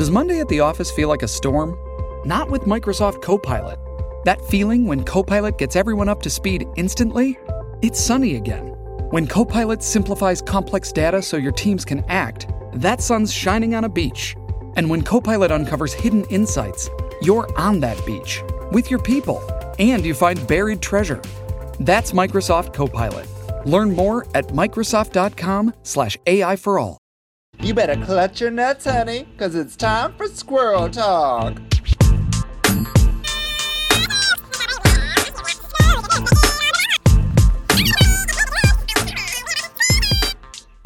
Does Monday at the office feel like a storm? Not with Microsoft Copilot. That feeling when Copilot gets everyone up to speed instantly? It's sunny again. When Copilot simplifies complex data so your teams can act, that sun's shining on a beach. And when Copilot uncovers hidden insights, you're on that beach with your people and you find buried treasure. That's Microsoft Copilot. Learn more at Microsoft.com/slash AI for all. You better clutch your nuts, honey, because it's time for squirrel talk.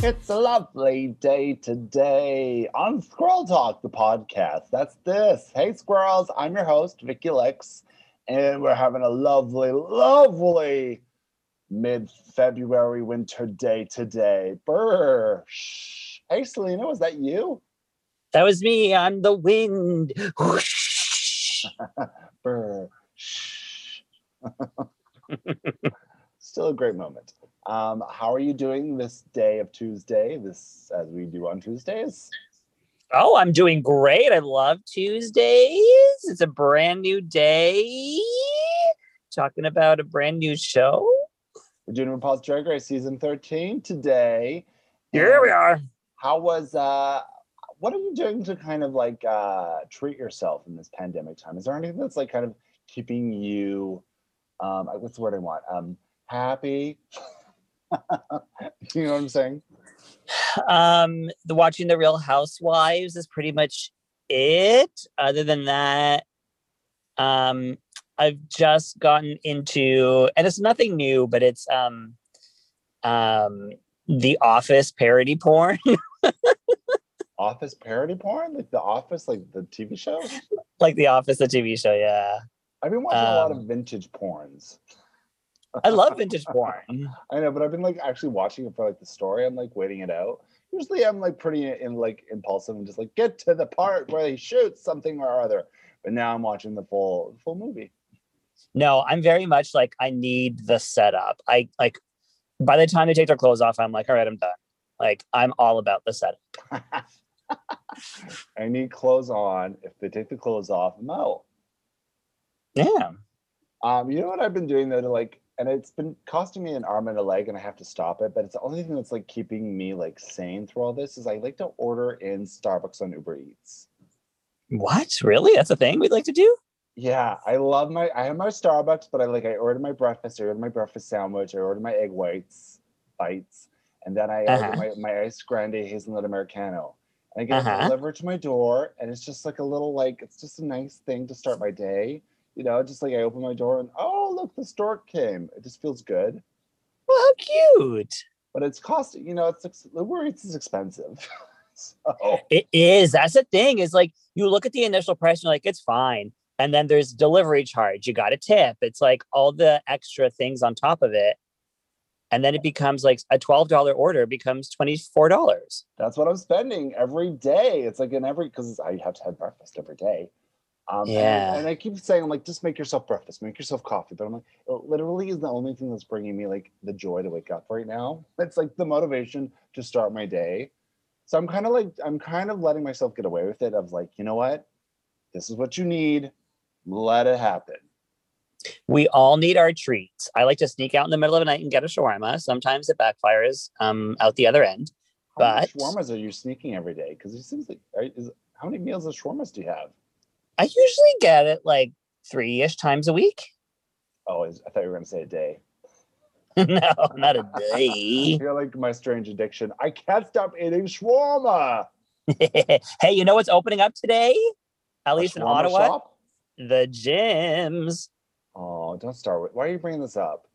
It's a lovely day today on Squirrel Talk, the podcast. That's this. Hey, squirrels, I'm your host, Vicky Lex, and we're having a lovely, lovely mid February winter day today. Brr. Shh. Hey, Selena, was that you? That was me on the wind. Still a great moment. Um, how are you doing this day of Tuesday? This as we do on Tuesdays. Oh, I'm doing great. I love Tuesdays. It's a brand new day. Talking about a brand new show. We're doing RuPaul's Drag Race season 13 today. Here we are. How was uh what are you doing to kind of like uh treat yourself in this pandemic time? Is there anything that's like kind of keeping you um what's the word I want? Um happy? you know what I'm saying? Um, the watching the Real Housewives is pretty much it. Other than that, um, I've just gotten into, and it's nothing new, but it's um, um, the Office parody porn. Office parody porn? Like the office, like the TV show? like the Office, the TV show. Yeah, I've been watching a lot of Um, vintage porns. I love vintage porn. I know, but I've been like actually watching it for like the story. I'm like waiting it out. Usually I'm like pretty in like impulsive and just like get to the part where he shoots something or other. But now I'm watching the full full movie. No, I'm very much like I need the setup. I like by the time they take their clothes off, I'm like, all right, I'm done. Like I'm all about the setup. I need clothes on. If they take the clothes off, I'm out. Yeah. Um, you know what I've been doing though to like, and it's been costing me an arm and a leg, and I have to stop it. But it's the only thing that's like keeping me like sane through all this is I like to order in Starbucks on Uber Eats. What? Really? That's a thing we'd like to do? Yeah, I love my. I have my Starbucks, but I like I ordered my breakfast. I ordered my breakfast sandwich. I ordered my egg whites bites, and then I Uh-huh. my, my ice grande hazelnut americano. And I get Uh-huh. delivered to my door, and it's just like a little like it's just a nice thing to start my day. You know, just like I open my door and oh look, the stork came. It just feels good, Well, how cute. but it's costing. You know, it's Uber Eats is expensive. so It is. That's the thing, is like you look at the initial price and you're like, it's fine. And then there's delivery charge. You got a tip. It's like all the extra things on top of it. And then it becomes like a $12 order becomes $24. that's what I'm spending every day. It's like in every because I have to have breakfast every day. Um, and- Yeah. And, I keep saying, I'm like, just make yourself breakfast, make yourself coffee. But I'm like, it literally is the only thing that's bringing me like the joy to wake up right now. It's like the motivation to start my day. So I'm kind of like, I'm kind of letting myself get away with it of like, you know what? This is what you need. Let it happen. We all need our treats. I like to sneak out in the middle of the night and get a shawarma. Sometimes it backfires um, out the other end. How many But- shawarmas are you sneaking every day? Because it seems like, are- is, how many meals of shawarmas do you have? I usually get it like three ish times a week. Oh, I thought you were going to say a day. no, not a day. I feel like my strange addiction. I can't stop eating shawarma. hey, you know what's opening up today? At least in Ottawa? shop? The gyms. Oh, don't start with. Why are you bringing this up?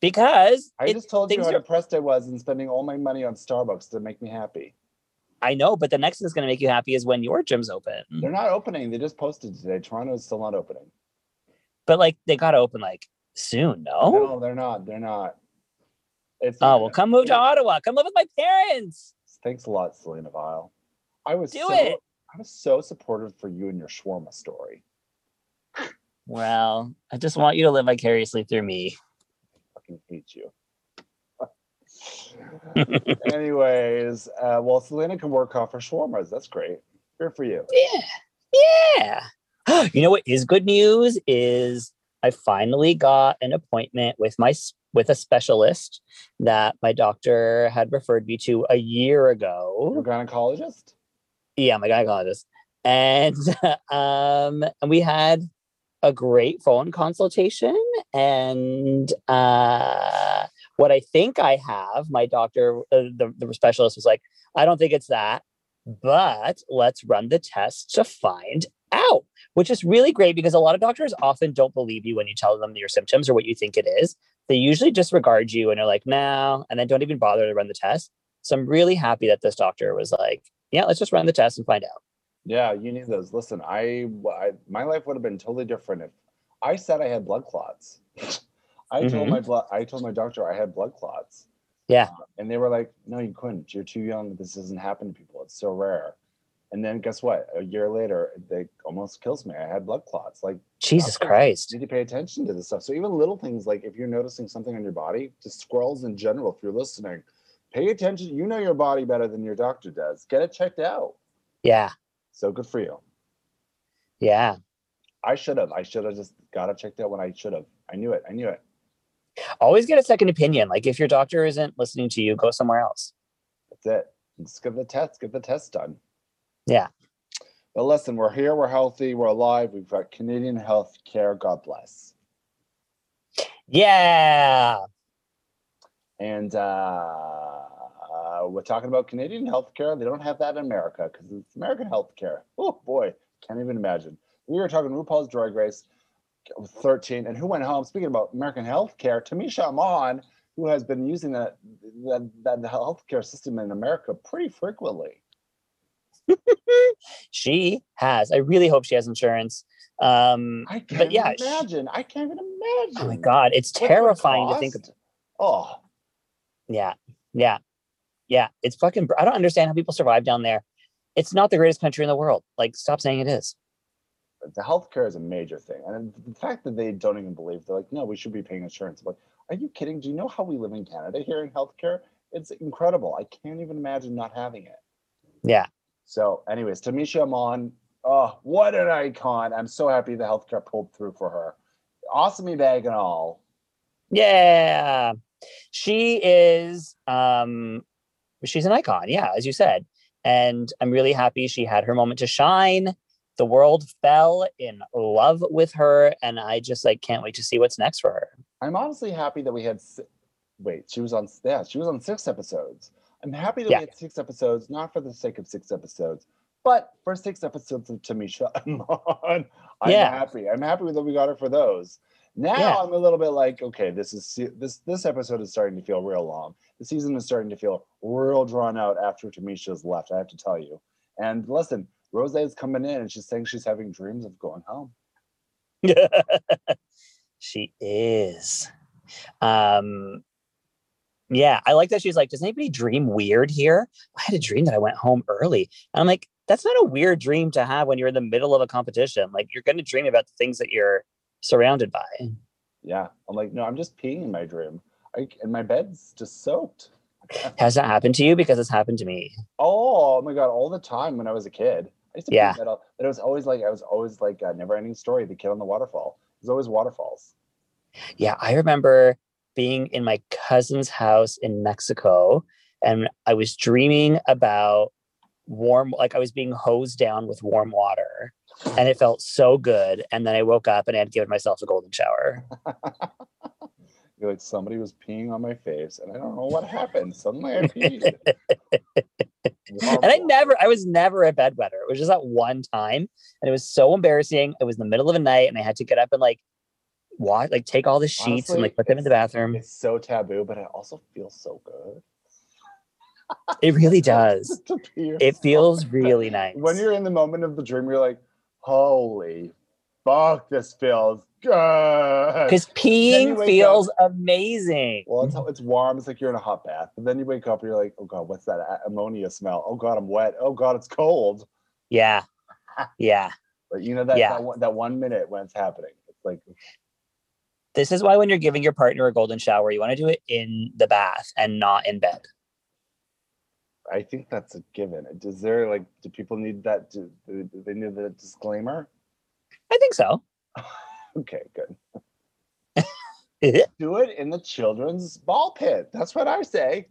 Because I it- just told you how are- depressed I was and spending all my money on Starbucks to make me happy. I know, but the next thing that's going to make you happy is when your gym's open. They're not opening. They just posted today. Toronto is still not opening. But like they got to open like soon, no? No, they're not. They're not. It's Oh, well, come move to Ottawa. Come live with my parents. Thanks a lot, Selena Vile. I was Do so, it. I was so supportive for you and your shawarma story. Well, I just want you to live vicariously through me. I fucking hate you. Anyways, uh, well, Selena can work off her shawarmas. That's great. Good for you. Yeah. Yeah. you know what is good news is I finally got an appointment with my with a specialist that my doctor had referred me to a year Your ago. gynecologist? Yeah, my gynecologist. And um and we had a great phone consultation and uh what I think I have, my doctor uh, the, the specialist was like, I don't think it's that, but let's run the test to find out, which is really great because a lot of doctors often don't believe you when you tell them your symptoms or what you think it is. They usually disregard you and are like, no, and then don't even bother to run the test. So I'm really happy that this doctor was like, yeah, let's just run the test and find out. Yeah, you need those. Listen, I, I my life would have been totally different if I said I had blood clots. I told Mhm. my blood I told my doctor I had blood clots. Yeah. Uh, and they were like, "No, you couldn't. You're too young. This doesn't happen to people. It's so rare." And then guess what? A year later, they almost kills me. I had blood clots. Like Jesus Christ. need to pay attention to this stuff. So even little things like if you're noticing something on your body, just squirrels in general, if you're listening, pay attention. You know your body better than your doctor does. Get it checked out. Yeah. So good for you. Yeah. I should have. I should have just got it checked out when I should have. I knew it. I knew it. Always get a second opinion. Like if your doctor isn't listening to you, go somewhere else. That's it. Just get the test. Get the test done. Yeah. But listen, we're here. We're healthy. We're alive. We've got Canadian health care. God bless. Yeah. And uh, uh, we're talking about Canadian healthcare. They don't have that in America because it's American healthcare. Oh boy, can't even imagine. We were talking RuPaul's Drag Race 13, and who went home? Speaking about American healthcare, Tamisha Iman, who has been using that that, that healthcare system in America pretty frequently. She has. I really hope she has insurance. Um I can't but yeah, imagine. I can't even imagine. oh my god, it's What it terrifying to think of. Oh, Yeah. Yeah. Yeah. It's fucking I don't understand how people survive down there. It's not the greatest country in the world. Like stop saying it is. the healthcare is a major thing, and the fact that they don't even believe they're like, no, we should be paying insurance. I'm like, are you kidding? Do you know how we live in Canada here in healthcare? It's incredible. I can't even imagine not having it. Yeah. So, anyways, Tamisha Iman, oh, what an icon! I'm so happy the healthcare pulled through for her. Awesome bag and all. Yeah. She is um she's an icon, yeah, as you said. And I'm really happy she had her moment to shine. The world fell in love with her and I just like can't wait to see what's next for her. I'm honestly happy that we had. si- Wait, she was on. Yeah, she was on six episodes. I'm happy that Yeah. we had six episodes, not for the sake of six episodes, but for six episodes of Tamisha. I'm Yeah. happy. I'm happy that we got her for those. Now Yeah. I'm a little bit like, okay, this is this this episode is starting to feel real long. The season is starting to feel real drawn out after Tamisha's left. I have to tell you. And listen, Rose is coming in and she's saying she's having dreams of going home. she is. Um yeah, I like that she's like, does anybody dream weird here? I had a dream that I went home early. And I'm like, that's not a weird dream to have when you're in the middle of a competition. Like you're gonna dream about the things that you're surrounded by. Yeah. I'm like, no, I'm just peeing in my dream. I, and my bed's just soaked. Has that happened to you? Because it's happened to me. Oh, oh, my god, all the time when I was a kid. I used to Yeah. that all, but it was always like I was always like a never ending story, the kid on the waterfall. There's always waterfalls. Yeah, I remember being in my cousin's house in Mexico and I was dreaming about warm like I was being hosed down with warm water and it felt so good and then I woke up and I had given myself a golden shower. You're like somebody was peeing on my face, and I don't know what happened. Suddenly I peed. And I never I was never a bedwetter. It was just that one time and it was so embarrassing. It was in the middle of the night and I had to get up and like what like take all the sheets and like put them in the bathroom. It's so taboo, but it also feels so good. It really does. It feels really nice. when you're in the moment of the dream, you're like, "Holy fuck, this feels good." because peeing feels amazing. Well, it's it's warm. It's like you're in a hot bath. But then you wake up and you're like, oh god, what's that ammonia smell? Oh god, I'm wet. Oh god, it's cold. Yeah. Yeah. But you know that Yeah. that, one, that one minute when it's happening, it's like This is why when you're giving your partner a golden shower, you want to do it in the bath and not in bed. I think that's a given. Is there like, do people need that? Do, do they need the disclaimer? I think so. Okay, good. Do it in the children's ball pit. That's what I say.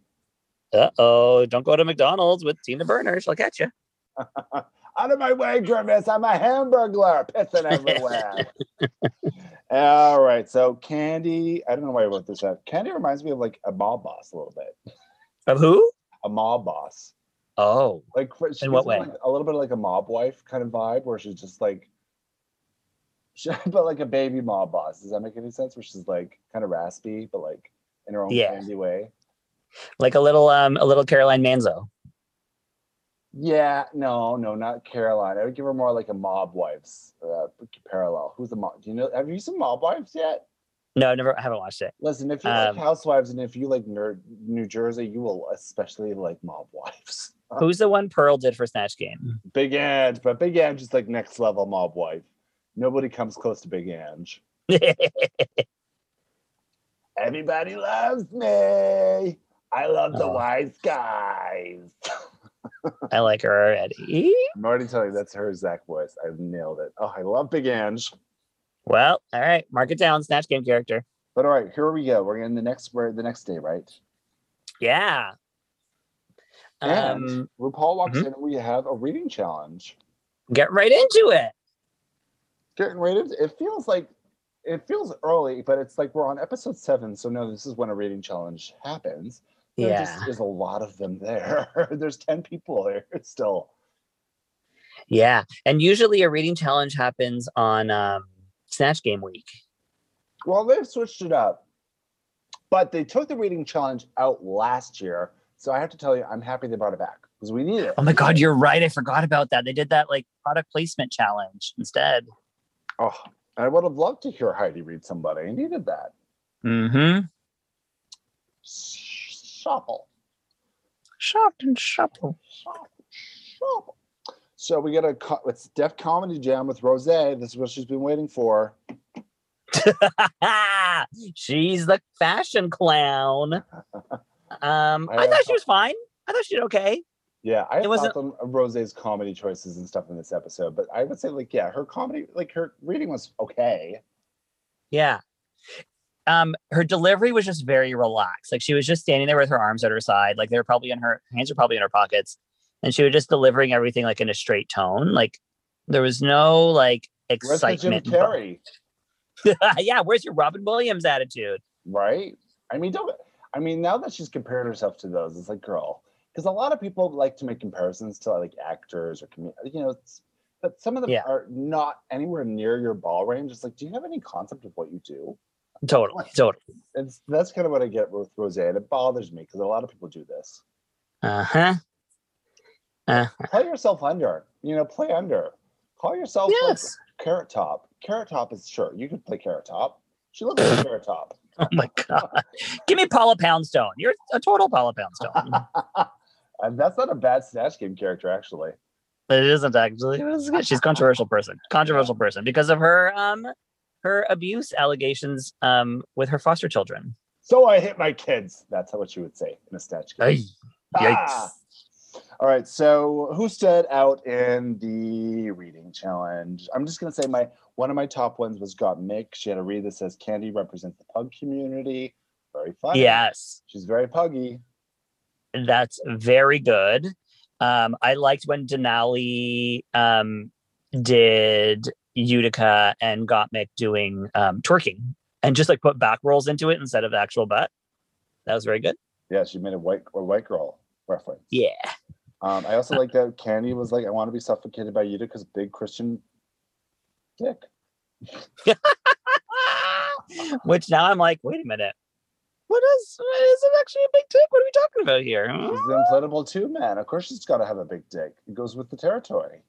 Uh oh! Don't go to McDonald's with Tina Burner. She'll catch you. Out of my way, Grimace. I'm a hamburglar pissing everywhere. All right. So Candy, I don't know why I wrote this out. Candy reminds me of like a ball boss a little bit. Of who? A mob boss. Oh, Like In what way? Like, a little bit like a mob wife kind of vibe where she's just like she, but like a baby mob boss. Does that make any sense? Where she's like kind of raspy, but like in her own Yeah. candy way. like a little um, a little Caroline Manzo. Yeah, no, no, not Caroline. I would give her more like a mob wives uh, parallel. Who's the mob? Do you know? Have you seen Mob Wives yet? No, I never. I haven't watched it. Listen, if you Um, like Housewives and if you like nerd New Jersey, you will especially like Mob Wives. Who's the one Pearl did for Snatch Game? Big Ange, but Big Ange is like next level Mob Wife. Nobody comes close to Big Ange. Everybody loves me. I love the Oh. wise guys. I like her already. I'm already telling you that's her Zach voice. I nailed it. Oh, I love Big Ange. Well, all right, mark it down. Snatch Game character. But all right, here we go. We're in the next we're the next day, right? Yeah. And Um, RuPaul walks mhm. in and we have a reading challenge. get right into it. Getting right into It feels like it feels early, but it's like we're on episode seven. So no, this is when a reading challenge happens. There Yeah. just is a lot of them there. There's 10 people there still. Yeah. And usually a reading challenge happens on um, Snatch Game week. Well, they've switched it up. But they took the reading challenge out last year. So I have to tell you, I'm happy they brought it back because we need it. Oh my God, you're right. I forgot about that. They did that like product placement challenge instead. Oh, I would have loved to hear Heidi read somebody. I needed that. Mm-hmm. Shuffle. Shopped and shuffle. Shuffle. So we get a it's Def Comedy Jam with Rose. This is what she's been waiting for. She's the fashion clown. Um, I I thought she was fine. I thought she did okay. Yeah, I It wasn't- Rose's comedy choices and stuff in this episode, but I would say like yeah, her comedy like her reading was okay. Yeah. Um, her delivery was just very relaxed. Like she was just standing there with her arms at her side, like they were probably in her hands are probably in her pockets, and she was just delivering everything like in a straight tone. Like there was no like Where's Jim excitement. Carrey? yeah, where's your Robin Williams attitude? right? I mean, don't. I mean, now that she's compared herself to those, it's like, girl, because a lot of people like to make comparisons to like actors or you know, it's, but some of them Yeah. are not anywhere near your ball range. It's like, do you have any concept of what you do? Totally, totally. It's that's kind of what I get with Rose, and it bothers me because a lot of people do this. Uh huh. Uh, Play yourself under, you know, play under. Call yourself like. Carrot Top. Carrot Top is sure you could play Carrot Top. She looks like Carrot Top. Oh my god. Give me Paula Poundstone. You're a total Paula Poundstone. and that's not a bad Snatch Game character, actually. But it isn't actually. She's a controversial person. Controversial person because of her um her abuse allegations um with her foster children. So I hit my kids. That's what she would say in a Snatch Game. Ay, yikes. Ah! All right. So who stood out in the reading challenge? I'm just gonna say my one of my top ones was Gottmik. She had a read that says Candy represents the pug community. Very funny. Yes, She's very puggy. that's very good. Um, I liked when Denali um did Utica and Got Gottmik doing um twerking and just like put back rolls into it instead of the actual butt. That was very good. Yeah, she made a white or white girl reference. Yeah. Um, I also like that Candy was like, I want to be suffocated by Utica's big Christian dick. Which now I'm like, wait a minute. What is, is it actually a big dick? What are we talking about here? She's the inflatable tube man. Of course, she's got to have a big dick. It goes with the territory.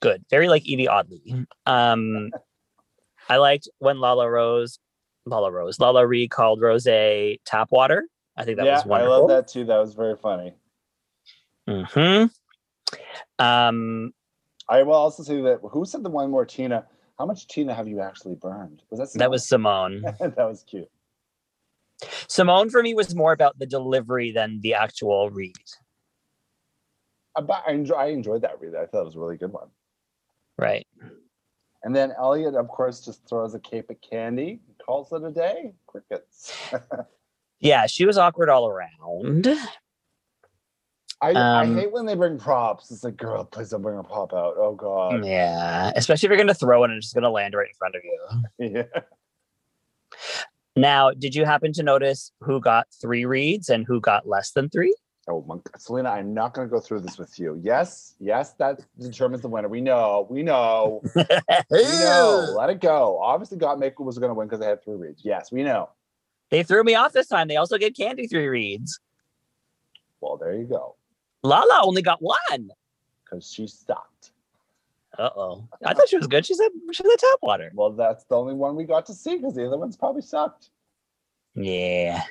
Good. Very like Evie Oddly. Um, I liked when Lala Rose, Lala Rose, Lala Ri called Rose tap water. I think that yeah, was I love that too. That was very funny. Hmm Um, I will also say that who said the one more Tina? How much Tina have you actually burned? Was that that was Simone. that was cute. Simone for me was more about the delivery than the actual read. Uh, But I, enjoy, I enjoyed that read. I thought it was a really good one. Right. And then Elliot, of course, just throws a cape at candy, calls it a day. Crickets. Yeah, she was awkward all around. I, I Um, hate when they bring props. It's like, girl, please don't bring a pop out. Oh God. Yeah, especially if you're going to throw it and it's just going to land right in front of you. Yeah. Now, did you happen to notice who got three reads and who got less than three? Oh, my, Selena, I'm not going to go through this with you. Yes, yes, that determines the winner. We know, we know, we know. Let it go. Obviously, Gottmaker was going to win because they had three reads. Yes, we know. They threw me off this time. They also get Candy three reads. Well, there you go. Lala only got one. Because she sucked. Uh oh. I thought she was good. She said she's a top water. Well, that's the only one we got to see because the other ones probably sucked. Yeah.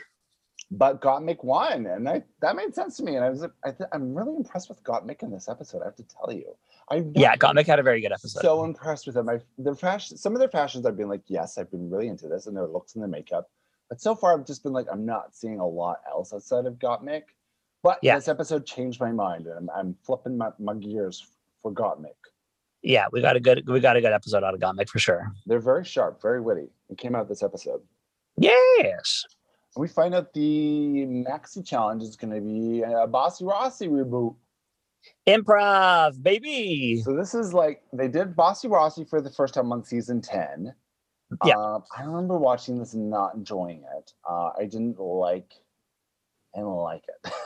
But Gottmik won, and I, that made sense to me. And I was, I th- I'm really impressed with Gottmik in this episode. I have to tell you, I Yeah, Gottmik had a very good episode. so impressed with them. I, their fashion, some of their fashions, I've been like, yes, I've been really into this, and their looks and their makeup. But so far, I've just been like, I'm not seeing a lot else outside of Gottmik. But Yeah. this episode changed my mind, and I'm, I'm flipping my, my gears for Gottmik. yeah, we got a good we got a good episode out of Gottmik for sure. They're very sharp, very witty. It came out this episode. Yes. And we find out the Maxi Challenge is going to be a Bossy Rossy reboot. Improv, baby. So this is like they did Bossy Rossy for the first time on season 10. Yeah. Uh, I remember watching this and not enjoying it. Uh, I didn't like I didn't like it.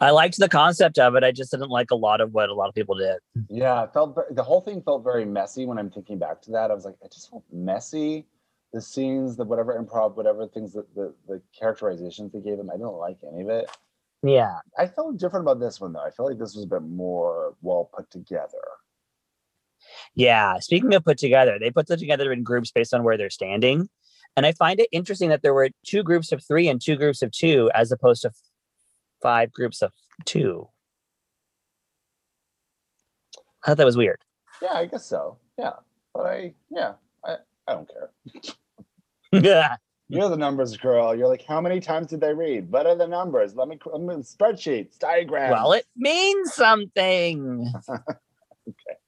I liked the concept of it. I just didn't like a lot of what a lot of people did. yeah, it felt the whole thing felt very messy when I'm thinking back to that. I was like, it just felt messy. The scenes, the whatever improv, whatever things that the, the characterizations they gave him, I didn't like any of it. Yeah. I felt different about this one though. I felt like this was a bit more well put together. Yeah. Speaking of put together, they put them together in groups based on where they're standing. And I find it interesting that there were two groups of three and two groups of two, as opposed to five groups of two. I thought that was weird. Yeah, I guess so. Yeah, but I yeah, I I don't care. yeah. You're the numbers girl. You're like, how many times did they read? What are the numbers? Let me, let me spreadsheets, diagrams. Well, it means something. okay.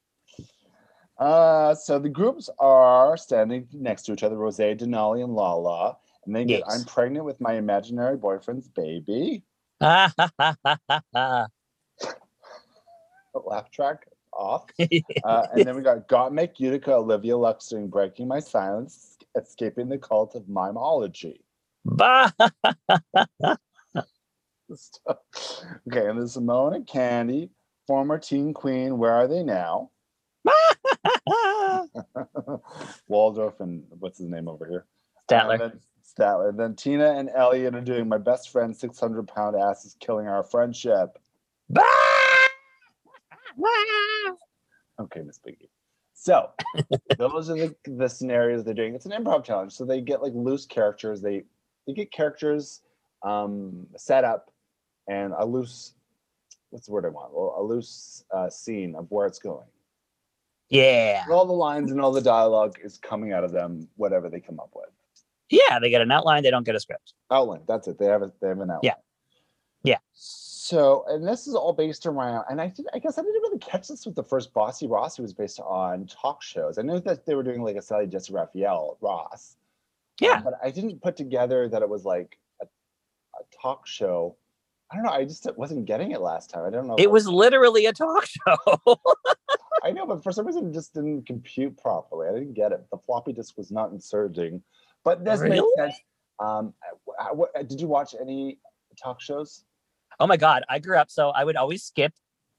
Uh, so the groups are standing next to each other, Rose, Denali, and Lala. And they get, Yes. I'm pregnant with my imaginary boyfriend's baby. Laugh track off. Uh, and then we got Gottmik, Utica, Olivia Lux doing Breaking My Silence, Escaping the Cult of Mimology. Bah. Okay, and there's Simone and Candy, former teen queen. Where are they now? Waldorf and what's his name over here? Statler. And then, Statler. Then Tina and Elliot are doing my best friend, 600 pound ass is killing our friendship. Okay, Miss Piggy. So those are the, the scenarios they're doing. It's an improv challenge. So they get like loose characters. They they get characters um set up and a loose what's the word I want? Well, a loose uh, scene of where it's going. Yeah. And all the lines and all the dialogue is coming out of them, whatever they come up with. Yeah. They get an outline. They don't get a script. Outline. That's it. They have a they have an outline. Yeah. Yeah. So, and this is all based around, and I did, I guess I didn't really catch this with the first Bossy Ross, who was based on talk shows. I knew that they were doing like a Sally Jessy Raphael Ross. um, Yeah. but I didn't put together that it was like a, a talk show. I don't know. I just wasn't getting it last time. I don't know. It I- was literally a talk show. I know, but for some reason it just didn't compute properly. I didn't get it. The floppy disk was not inserting. But this makes sense. Um, what, did you watch any talk shows? oh my god i grew up so i would always skip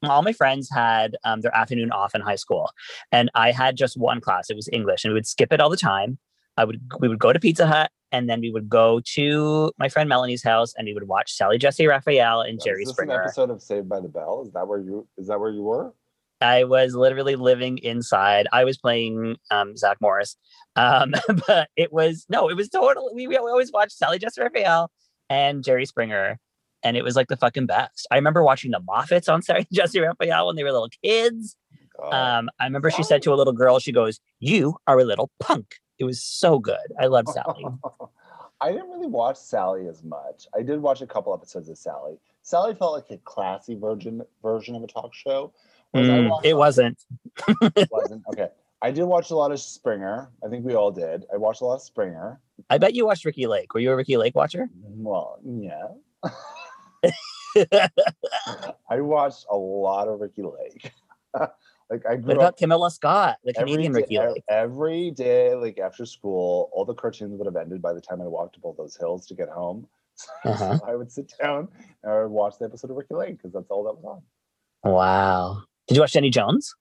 all my friends had um, their afternoon off in high school and i had just one class it was english and we would skip it all the time i would we would go to pizza hut and then we would go to my friend melanie's house and we would watch sally jessy raphael and jerry is this springer an episode of Saved by the Bell? Is that where you? Is that where you were? i was literally living inside i was playing um, zach morris um, but it was no it was totally we, we always watched sally Jess raphael and jerry springer and it was like the fucking best. I remember watching the Moffats on Sally Jessy Raphael when they were little kids. God. Um, I remember she said to a little girl, she goes, "You are a little punk." It was so good. I love Sally. I didn't really watch Sally as much. I did watch a couple episodes of Sally. Sally felt like a classy version version of a talk show. Mm, it wasn't. It wasn't okay. I did watch a lot of Springer. I think we all did. I watched a lot of Springer. I bet you watched Ricki Lake. Were you a Ricki Lake watcher? Well, yeah. I watched a lot of Ricki Lake. like I grew What about up Camilla Scott, the Canadian day, Ricki Lake? every day, like after school, all the cartoons would have ended by the time I walked up all those hills to get home. Uh-huh. I would sit down and I would watch the episode of Ricki Lake because that's all that was on. Wow. Did you watch Jenny Jones?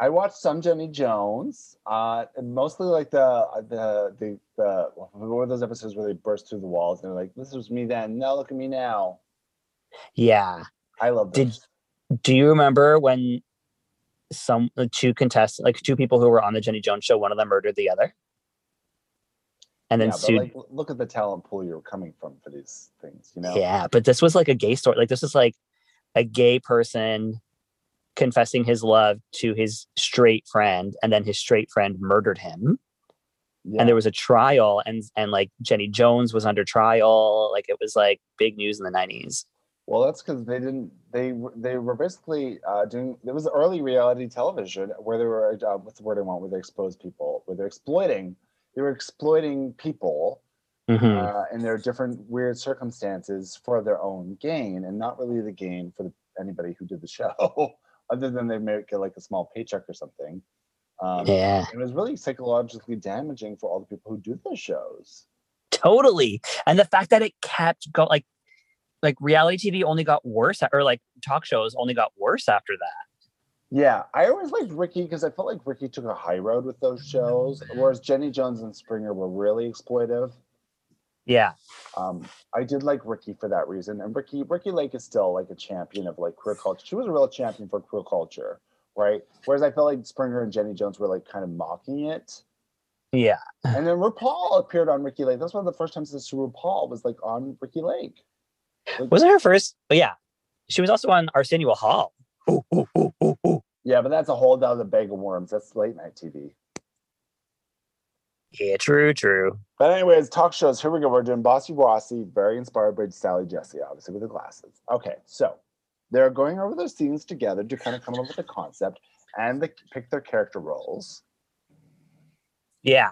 I watched some Jenny Jones, uh, mostly like the the the the what were those episodes where they burst through the walls and they're like, "This was me then. Now look at me now." Yeah. I love Did- those. Do you remember when some uh, two contestants, like two people who were on the Jenny Jones show, one of them murdered the other, and then yeah, sued? like, look at the talent pool you're coming from for these things. You know. Yeah, but this was like a gay story. Like this was like a gay person confessing his love to his straight friend, and then his straight friend murdered him. Yeah. And there was a trial, and and like Jenny Jones was under trial. Like it was like big news in the nineties. Well, that's because they didn't. They were- they were basically uh, doing. There was early reality television where they were. Uh, what's the word I want? Where they expose people. Where they're exploiting. They were exploiting people Mhm. uh, in their different weird circumstances for their own gain, and not really the gain for the, anybody who did the show, other than they may get like a small paycheck or something. Um, Yeah, It was really psychologically damaging for all the people who do those shows. totally. And the fact that it kept go like like reality TV only got worse, or like talk shows only got worse after that. Yeah, I always liked Ricki because I felt like Ricki took a high road with those shows, whereas Jenny Jones and Springer were really exploitive. Yeah, Um, I did like Ricki for that reason, and Ricki Ricki Lake is still like a champion of like queer culture. She was a real champion for queer culture, right? Whereas I felt like Springer and Jenny Jones were like kind of mocking it. yeah. And then RuPaul appeared on Ricki Lake. That's one of the first times this RuPaul was like on Ricki Lake. Like, Wasn't her first? But yeah, she was also on Arsenio Hall. Ooh, ooh, ooh, ooh, ooh. yeah, but that's a whole other bag of worms. That's late night TV. Yeah, true, true. But anyways, talk shows. Here we go. We're doing Bossy Bossy, very inspired by Sally Jessy, obviously with the glasses. Okay, so they're going over those scenes together to kind of come up with a concept and they pick their character roles. Yeah.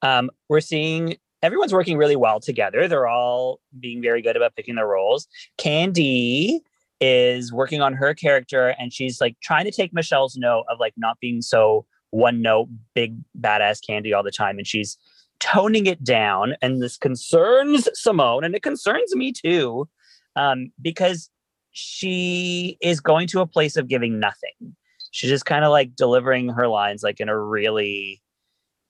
Um, we're seeing everyone's working really well together. They're all being very good about picking their roles. Candy is working on her character and she's like trying to take Michelle's note of like not being so one note, big badass candy all the time. And she's toning it down. And this concerns Simone and it concerns me too. Um, because she is going to a place of giving nothing. She's just kind of like delivering her lines like in a really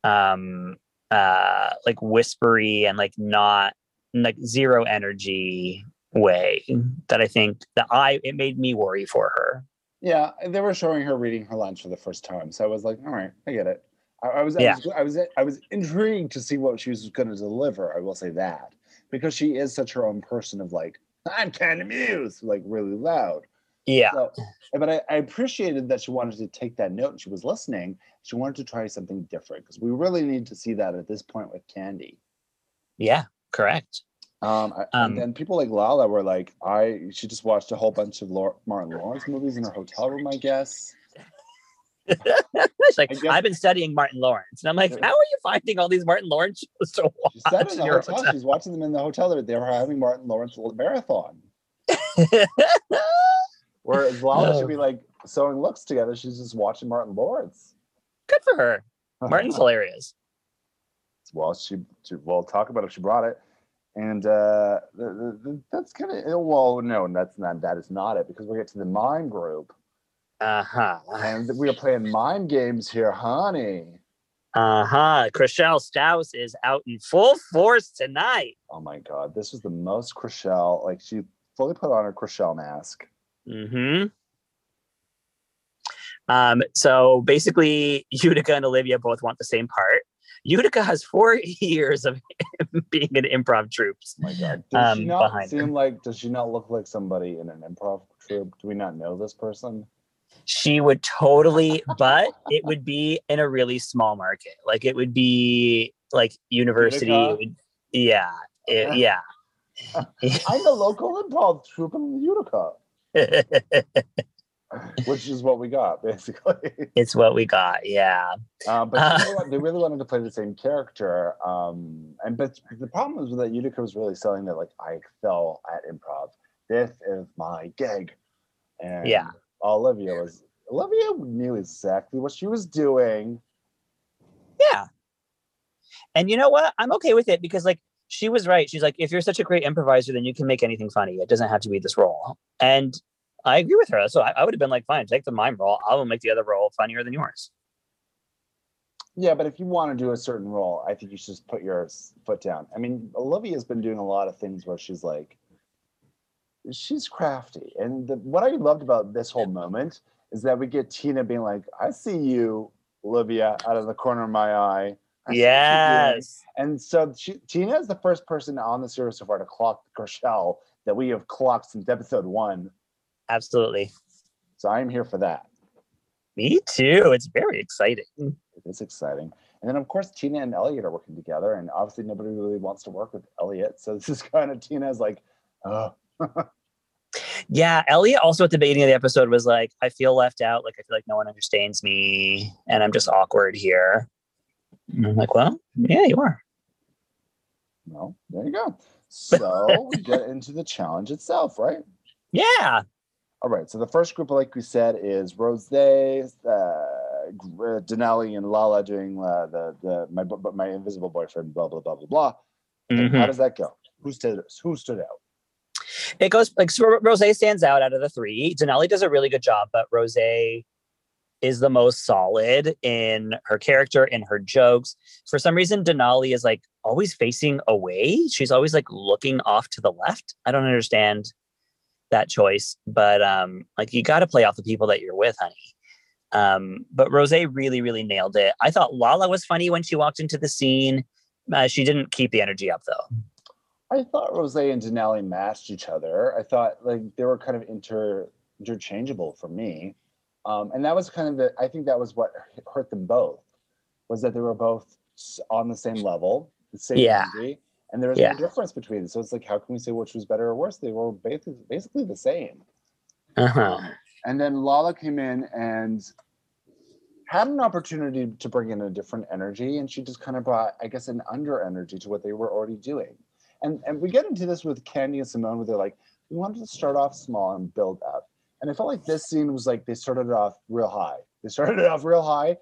um uh like whispery and like not like zero energy way that I think that I it made me worry for her. Yeah, uh, they were showing her reading her lines for the first time, so I was like, all right, I get it. I, I was, Yeah. I was, I was, I was intrigued to see what she was going to deliver. I will say that because she is such her own person of like, I'm Kandy Muse, like really loud. Yeah. So, but I, I appreciated that she wanted to take that note and she was listening. She wanted to try something different because we really need to see that at this point with Candy. Yeah, correct. Um, Um, and then people like Lala were like, I she just watched a whole bunch of Lau- Martin Lawrence movies in her hotel room, I guess. Like I guess- I've been studying Martin Lawrence, and I'm like, how are you finding all these Martin Lawrence shows to She said watch in in the hotel, hotel? she's watching them in the hotel. They they were having Martin Lawrence marathon. Whereas Lala should be like sewing looks together. She's just watching Martin Lawrence. Good for her. Martin's hilarious. well, she, she well talk about it. She brought it, and uh, the, the, that's kind of well, no, that's not that is not it because we get to the mime group, Uh huh. and we are playing mime games here, honey. Uh huh. Chrishell Stause is out in full force tonight. Oh my god, this was the most Chrishell. Like she fully put on her Chrishell mask. hmm Um, so basically, Utica and Olivia both want the same part. Utica has four years of being in improv troops. Oh my god, does she Um, not seem her. like? Does she not look like somebody in an improv troupe? Do we not know this person? She would totally, but it would be in a really small market. Like it would be like university. It would, yeah. It- yeah. I'm the local improv troupe in Utica, which is what we got basically. it's what we got. Yeah. Uh, but Uh. know what? they really wanted to play the same character. Um, and but the problem was that Utica was really selling that like I excel at improv. This is my gig. And Yeah. Olivia was Olivia knew exactly what she was doing. Yeah. And you know what? I'm okay with it because like she was right. She's like, if you're such a great improviser, then you can make anything funny. It doesn't have to be this role. And I agree with her. So I, I would have been like, fine, take the mime role. I will make the other role funnier than yours. Yeah, but if you want to do a certain role, I think you should just put your foot down. I mean, Olivia's been doing a lot of things where she's like, she's crafty. And the, what I loved about this whole moment is that we get Tina being like, I see you, Olivia, out of the corner of my eye. I see what you're doing." Yes. And so she, Tina is the first person on the series so far to clock the Chrishell that we have clocked since episode one. Absolutely. So I'm here for that. Me too. It's very exciting. It is exciting. And then, of course, Tina and Elliot are working together. And obviously, nobody really wants to work with Elliot. So this is kind of Tina's like, oh, Yeah. Elliot also at the beginning of the episode was like, I feel left out. Like, I feel like no one understands me and I'm just awkward here. And I'm like, well, yeah, you are. no, there you go. So we get into the challenge itself, right? Yeah. All right. So the first group, like we said, is Rose, uh, Denali, and Lala doing uh, the the my bu- my invisible boyfriend, blah blah blah blah blah. Mhm. How does that go? Who stood Who stood out? It goes like so Rose stands out out of the three. Denali does a really good job, but Rose is the most solid in her character, in her jokes. For some reason, Denali is like always facing away. She's always like looking off to the left. I don't understand that choice, but um, like you got to play off the people that you're with, honey. Um, but Rose really, really nailed it. I thought Lala was funny when she walked into the scene. Uh, she didn't keep the energy up though. I thought Rose and Denali matched each other. I thought like they were kind of inter interchangeable for me, um, and that was kind of the. I think that was what hurt them both, was that they were both on the same level, the same Yeah. energy, and there is Yeah. no difference between them. So it's like, how can we say which was better or worse? They were basically basically the same. Uh-huh. And then Lala came in and had an opportunity to bring in a different energy, and she just kind of brought, I guess, an under energy to what they were already doing. And and we get into this with Candy and Simone, where they're like, we wanted to start off small and build up. And I felt like this scene was like they started it off real high. They started it off real high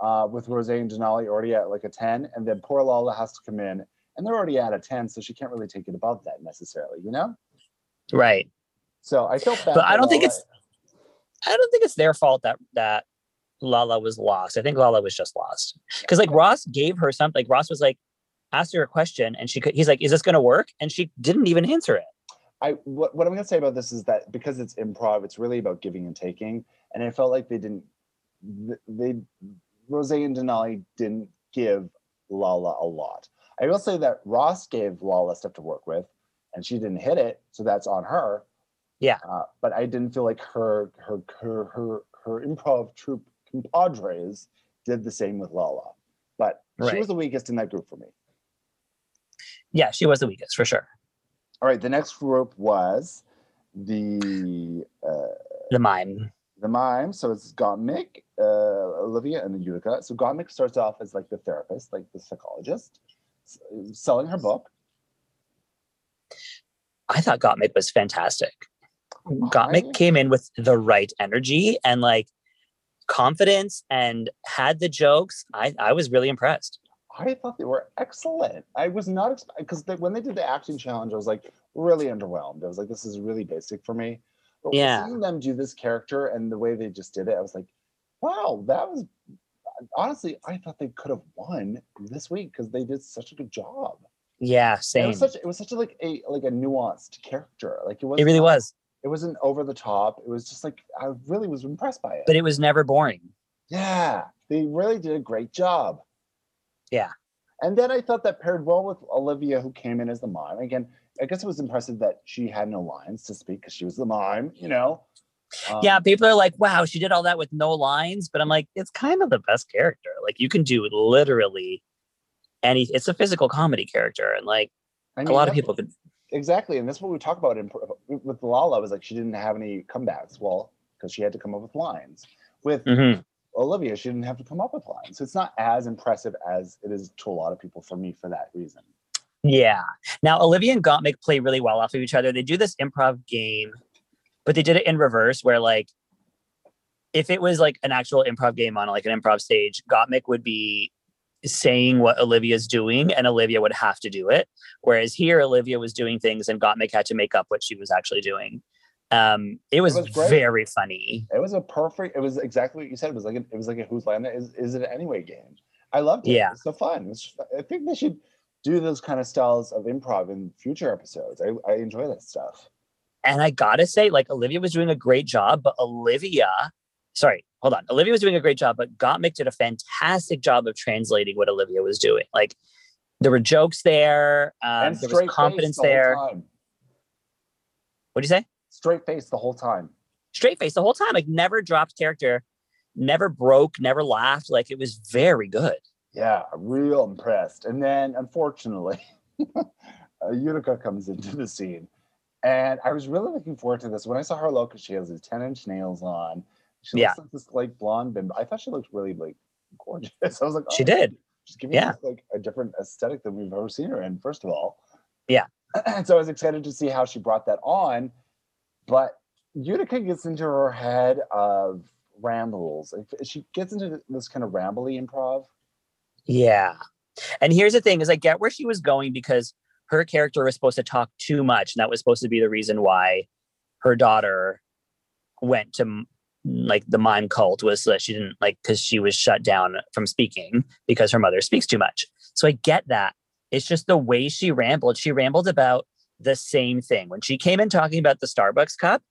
uh, with Rose and Denali already at like a 10, and then poor Lala has to come in, and they're already at a 10, so she can't really take it above that necessarily, you know? Right. So I felt bad. But I don't think it's I don't think it's their fault that that Lala was lost. I think Lala was just lost because like Ross gave her something. Like Ross was like asked her a question and she could. He's like, "Is this going to work?" And she didn't even answer it. I what, what I'm gonna say about this is that because it's improv, it's really about giving and taking, and I felt like they didn't. th- They Rose and Denali didn't give Lala a lot. I will say that Ross gave Lala stuff to work with, and she didn't hit it, so that's on her. Yeah. Uh, but I didn't feel like her her her her her improv troupe compadres did the same with Lala. But she was the weakest in that group for me. Yeah, she was the weakest for sure. All right, the next group was the uh, The mime. the mime. So it's Gottmik, uh, Olivia, and the Utica. So Gottmik starts off as like the therapist, like the psychologist, selling her book. I thought Gottmik was fantastic. I- Gottmik came in with the right energy and like confidence and had the jokes. I I was really impressed. I thought they were excellent. I was not because when they did the acting challenge, I was like really underwhelmed. I was like, this is really basic for me. But Yeah. seeing them do this character and the way they just did it, I was like, wow, that was honestly, I thought they could have won this week because they did such a good job. Yeah, It same. was such it was such a like a like a nuanced character. Like it was It really was, It wasn't over the top. It was just like I really was impressed by it. but it was never boring. yeah, they really did a great job. Yeah. And then I thought that paired well with Olivia, who came in as the mime. Again, I guess it was impressive that she had no lines to speak because she was the mime, you know. Um, yeah, people are like, wow, she did all that with no lines. But I'm like, it's kind of the best character. Like you can do literally any it's a physical comedy character. And like a lot of people could. exactly, and that's what we talk about in, with Lala was like she didn't have any comebacks. Well, because she had to come up with lines. With Mhm. Olivia, she didn't have to come up with lines. So it's not as impressive as it is to a lot of people for me for that reason. Yeah. Now Olivia and Gottmik play really well off of each other. They do this improv game, but they did it in reverse, where like if it was like an actual improv game on like an improv stage, Gottmik would be saying what Olivia's doing and Olivia would have to do it. Whereas here Olivia was doing things and Gottmik had to make up what she was actually doing. Um, it was, was very funny. It was a perfect. It was exactly what you said. It was like a, it was like a Whose Line Is Is It Anyway game. I loved it. Yeah. It was so fun. It was, I think they should do those kind of styles of improv in future episodes. I, I enjoy that stuff. And I gotta say, like Olivia was doing a great job, but Olivia, sorry, hold on. Olivia was doing a great job, but Gottmik did a fantastic job of translating what Olivia was doing. Like there were jokes there, um, and there was confidence the there. What do you say? Straight face the whole time. Straight face the whole time, like never dropped character, never broke, never laughed. Like it was very good. Yeah, real impressed. And then, unfortunately, uh, Utica comes into the scene, and I was really looking forward to this. When I saw her look, she has these ten-inch nails on. She Yeah. looks like this like blonde bimbo. I thought she looked really like gorgeous. I was like, She oh, did. She's giving Yeah. like a different aesthetic than we've ever seen her in. First of all, Yeah. And so I was excited to see how she brought that on, but Utica gets into her head of rambles. She gets into this kind of rambly improv. Yeah. And here's the thing is I get where she was going because her character was supposed to talk too much. And that was supposed to be the reason why her daughter went to like the mime cult was that she didn't like because she was shut down from speaking because her mother speaks too much. So I get that. It's just the way she rambled. She rambled about the same thing. When she came in talking about the Starbucks cup,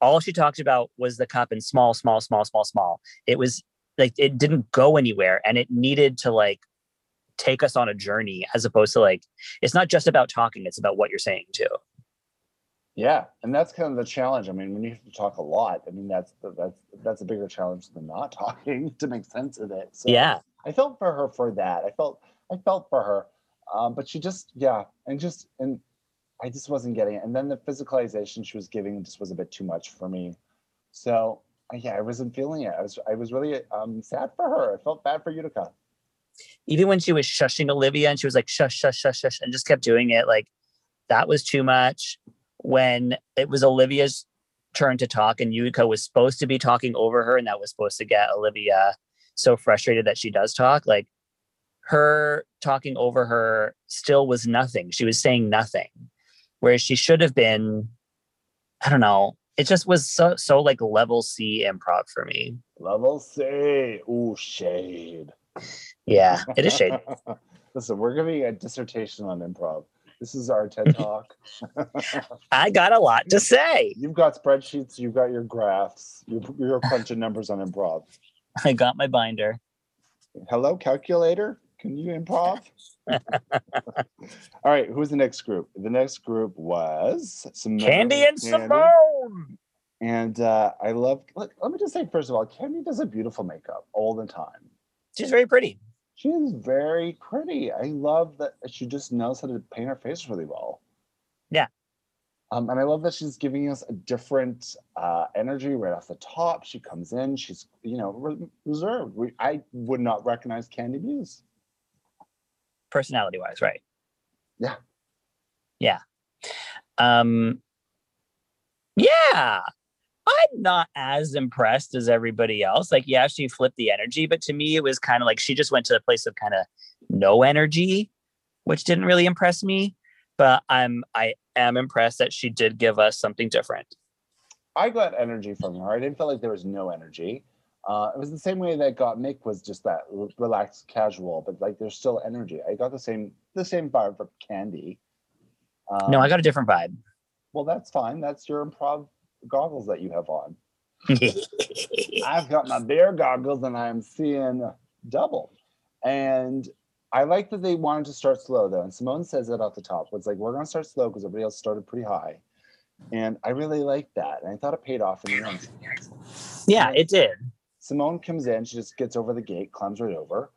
all she talked about was the cup and small, small, small, small, small. It was like it didn't go anywhere and it needed to like take us on a journey as opposed to like it's not just about talking it's about what you're saying too Yeah, and that's kind of the challenge. I mean, when you have to talk a lot, I mean that's that's that's a bigger challenge than not talking to make sense of it. So yeah I felt for her for that. I felt I felt for her, um, but she just yeah, and just and I just wasn't getting it. And then the physicalization she was giving just was a bit too much for me. So yeah, I wasn't feeling it. I was I was really um, sad for her. I felt bad for Utica. Even when she was shushing olivia and she was like shush shush shush shush and just kept doing it like that was too much when it was olivia's turn to talk and Utica was supposed to be talking over her and that was supposed to get olivia so frustrated that she does talk like her talking over her still was nothing she was saying nothing whereas she should have been i don't know it just was so so like level c improv for me Level C. Ooh, shade. Yeah it is shade Listen, we're giving a dissertation on improv. This is our TED talk. i got a lot to say You've got spreadsheets, you've got your graphs, you're, you're crunching numbers on improv. i got my binder Hello, calculator? Can you improv? All right, who's the next group? The next group was Simone Kandy and Kandy. Simone. And uh, I love, let, let me just say, first of all, Kandy does a beautiful makeup all the time. She's very pretty. She is very pretty. I love that she just knows how to paint her face really well. Yeah. Um, and I love that she's giving us a different uh, energy right off the top. She comes in, she's you know re- reserved. We, I would not recognize Kandy Muse. personality wise, right? Yeah. Yeah. Um yeah. I'm not as impressed as everybody else. Like, yeah, she flipped the energy, but to me, it was kind of like she just went to a place of kind of no energy, which didn't really impress me. But I'm I am impressed that she did give us something different. I got energy from her. I didn't feel like there was no energy. Uh, it was the same way that Gottmik was just that relaxed, casual, but like there's still energy. I got the same the same vibe from Kandy. Um, No, I got a different vibe. Well, that's fine. That's your improv goggles that you have on. I've got my bear goggles and I'm seeing double. And I like that they wanted to start slow though. And Simone says that off the top. It's like we're gonna start slow because everybody else started pretty high. And I really like that. And I thought it paid off in the end. yeah, it did. Simone comes in, she just gets over the gate, climbs right over.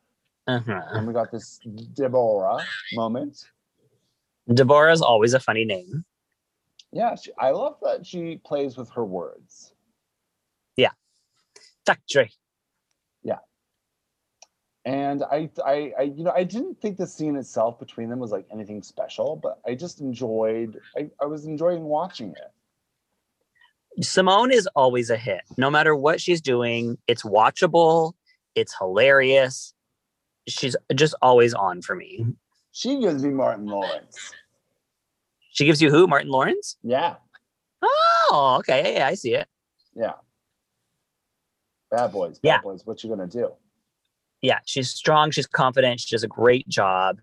Uh-huh. And we got this Deborah moment. Deborah is always a funny name. Yeah, she, I love that she plays with her words. Yeah, factory. Yeah, and I, I, I, you know, I didn't think the scene itself between them was like anything special, but I just enjoyed. I, I was enjoying watching it. Simone is always a hit. No matter what she's doing, it's watchable, it's hilarious. She's just always on for me. She gives me Martin Lawrence. She gives you who? Martin Lawrence? Yeah, Oh, okay. Yeah, I see it. yeah. Bad boys, bad Yeah. boys. What you gonna do? Yeah, she's strong. She's confident. She does a great job.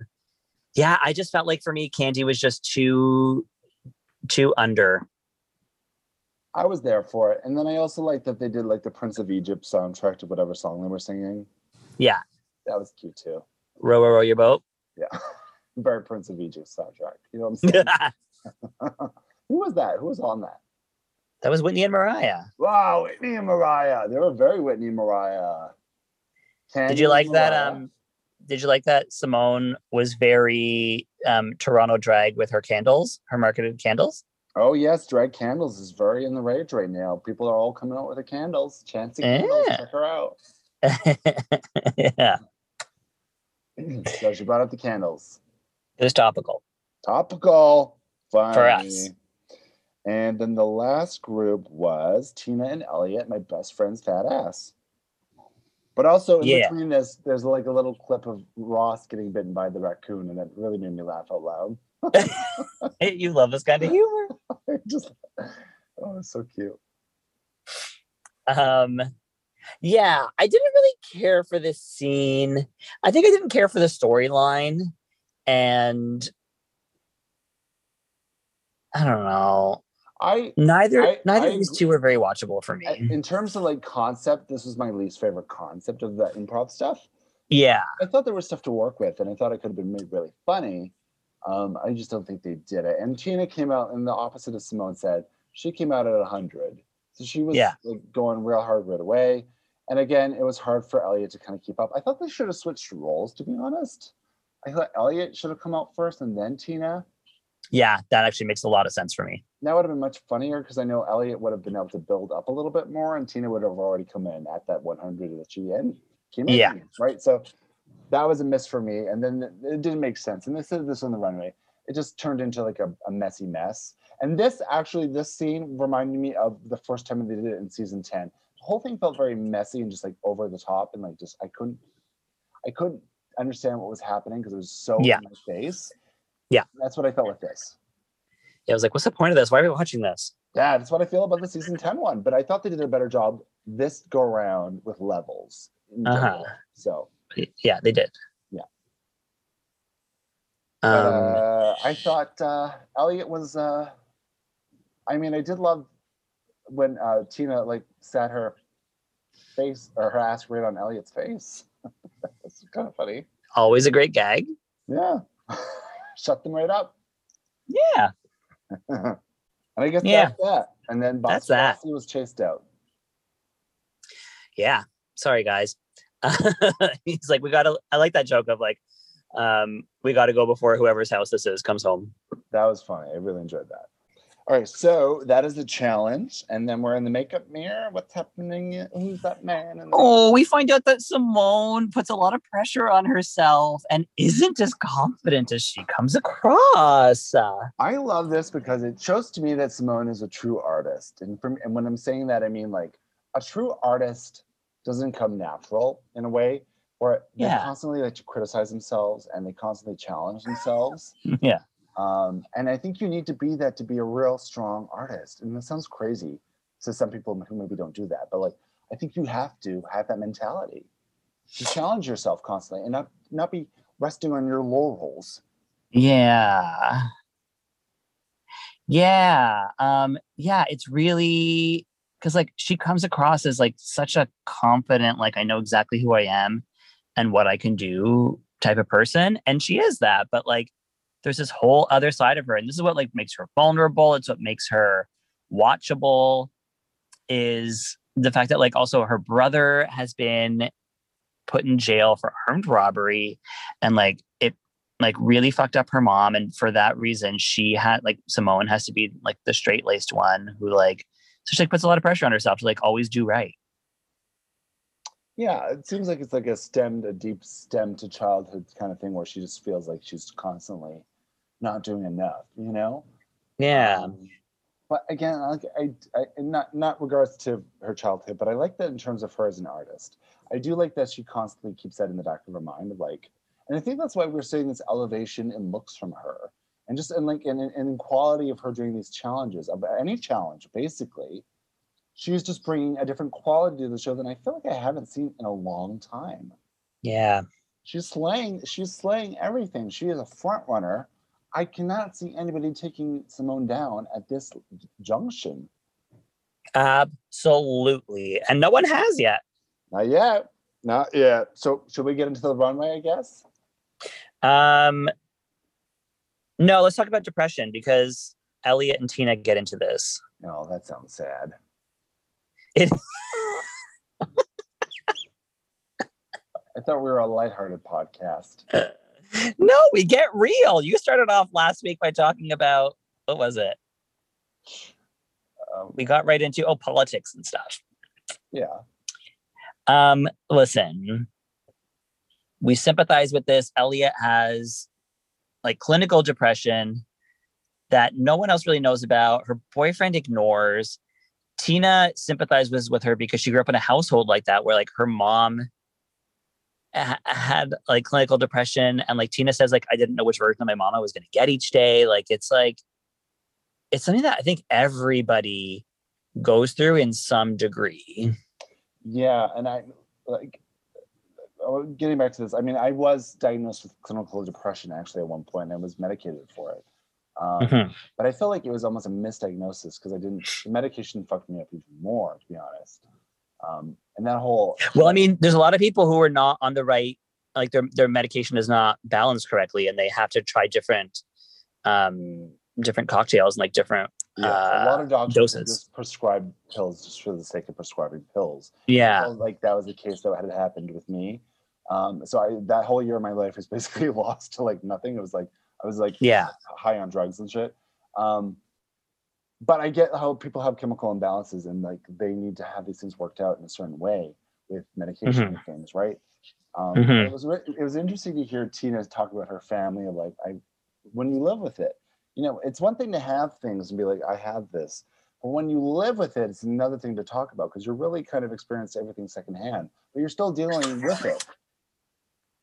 Yeah, I just felt like for me, Kandy was just too, too under. I was there for it, and then I also like that they did like the Prince of Egypt soundtrack to whatever song they were singing. Yeah, That was cute too. row, row, row your boat. Yeah, very Prince of Egypt soundtrack. You know what I'm saying? Who was that? Who was on that? That was Whitney and Mariah. Wow, Whitney and Mariah. They were very Whitney and Mariah. Did you like and that? Um, did you like that Simone was very um Toronto drag with her candles, her marketed candles? Oh yes, drag candles is very in the rage right now. People are all coming out with the candles. Chancy candles, Yeah. check her out. yeah, so she brought up the candles. It was topical. Topical. Funny. For us. And then the last group was Tina and Elliot, my best friend's fat ass. But also in Yeah. between this, there's like a little clip of Ross getting bitten by the raccoon, and it really made me laugh out loud. You love this kind of humor. Just oh, it's so cute. Um, yeah, I didn't really care for this scene. I think I didn't care for the storyline, and I don't know. I Neither I- neither I of these two were very watchable for me. in terms of like concept, this was my least favorite concept of the improv stuff. Yeah, I thought there was stuff to work with, and I thought it could have been made really funny. Um, I just don't think they did it. And Tina came out, and the opposite of Simone said, she came out at hundred, so she was Yeah. like going real hard right away. And again, it was hard for Elliot to kind of keep up. I thought they should have switched roles, to be honest. I thought Elliot should have come out first, and then Tina. yeah, that actually makes a lot of sense for me. That would have been much funnier because I know Elliot would have been able to build up a little bit more, and Tina would have already come in at that 100 that she in, came in. Yeah. Right. So that was a miss for me. And then it- didn't make sense. And this said this on the runway. It just turned into like a, a messy mess. And this actually, this scene reminded me of the first time they did it in season 10. The whole thing felt very messy and just like over the top. And like just, I couldn't, I couldn't understand what was happening because it was so Yeah. in my face. Yeah. That's what I felt with this. Yeah, I was like, what's the point of this? Why are we watching this? Yeah, that's what I feel about the season 10 one. But I thought they did a better job this go around with levels. Uh-huh. So Yeah, they did. Yeah. Um, uh, I thought uh, Elliot was. Uh, I mean, I did love when uh, Tina like sat her face or her ass right on Elliot's face. That's kind of funny. always a great gag. Yeah, shut them right up. Yeah. and I guess Yeah. that's that. And then Boss That's that. Was chased out. Yeah. Sorry, guys. He's like, we gotta I like that joke of like, um, we gotta go before whoever's house this is comes home. That was funny. I really enjoyed that. All right, so that is the challenge, and then we're in the makeup mirror. What's happening? Who's that man? Oh, we find out that Simone puts a lot of pressure on herself and isn't as confident as she comes across. I love this because it shows to me that Simone is a true artist, and from and when I'm saying that, I mean like a true artist doesn't come natural in a way where they Yeah. constantly like to criticize themselves and they constantly challenge themselves. yeah. Um, and I think you need to be that to be a real strong artist. And that sounds crazy to some people who maybe don't do that, but like I think you have to have that mentality to challenge yourself constantly and not not be resting on your laurels. Yeah. Yeah. Um, yeah, it's really because like she comes across as like such a confident, like I know exactly who I am and what I can do type of person. And she is that, but like there's this whole other side of her. And this is what like makes her vulnerable. It's what makes her watchable is the fact that like also her brother has been put in jail for armed robbery and like it like really fucked up her mom and for that reason she had like Simone has to be like the straight laced one who like so she like puts a lot of pressure on herself to like always do right. Yeah, it seems like it's like a stemmed, a deep stem to childhood kind of thing where she just feels like she's constantly not doing enough, you know? Yeah. Um, but again, like I, I not not regards to her childhood, but I like that in terms of her as an artist. I do like that she constantly keeps that in the back of her mind of like, and I think that's why we're seeing this elevation in looks from her, and just in like in in quality of her doing these challenges, of any challenge basically. She's just bringing a different quality to the show than I feel like I haven't seen in a long time. Yeah. She's slaying. She's slaying everything. She is a front runner. I cannot see anybody taking Simone down at this junction. Absolutely. And no one has yet. Not yet. Not yet. So should we get into the runway, I guess? Um no, let's talk about depression because Elliot and Tina get into this. Oh, that sounds sad. It I thought we were a lighthearted podcast. no, we get real. You started off last week by talking about what was it? Um, We got right into oh politics and stuff. yeah. Um, listen, we sympathize with this. Elliot has like clinical depression that no one else really knows about. Her boyfriend ignores. Tina sympathizes with her because she grew up in a household like that, where like her mom ha- had like clinical depression, and like Tina says, like I didn't know which version of my mom I was going to get each day. Like it's like it's something that I think everybody goes through in some degree. Yeah, and I like oh, getting back to this. I mean, I was diagnosed with clinical depression actually at one point, and I was medicated for it. Um, Mhm. But I felt like it was almost a misdiagnosis because I didn't. The medication fucked me up even more, to be honest. Um, and that whole Well, I mean, there's a lot of people who are not on the right, like their their medication is not balanced correctly, and they have to try different, um, different cocktails and like different. yeah, a lot of doctors doses. just prescribe pills just for the sake of prescribing pills. Yeah, felt like that was the case that had happened with me. Um, so I that whole year of my life was basically lost to like nothing. It was like I was like yeah, high on drugs and shit. Um, but I get how people have chemical imbalances and like they need to have these things worked out in a certain way with medication and things, right? Um, Mhm. It was it was interesting to hear Tina talk about her family. of, Like I, when you live with it, you know, it's one thing to have things and be like, I have this, but when you live with it, it's another thing to talk about because you're really kind of experiencing everything secondhand, but you're still dealing with it.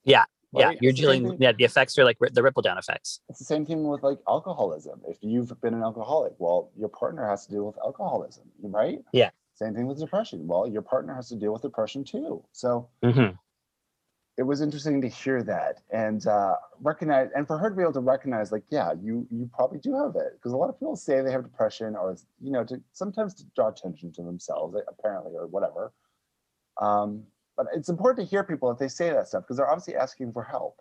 Yeah, yeah. You're dealing. thing- Yeah, the effects are like the ripple down effects. it's the same thing with like alcoholism. If you've been an alcoholic, well, your partner has to deal with alcoholism, right? Yeah. Same thing with depression. Well, your partner has to deal with depression too. So Mhm. it was interesting to hear that and uh, recognize, and for her to be able to recognize, like, yeah, you you probably do have it, because a lot of people say they have depression, or you know, to sometimes to draw attention to themselves, apparently, or whatever. Um, but it's important to hear people if they say that stuff because they're obviously asking for help.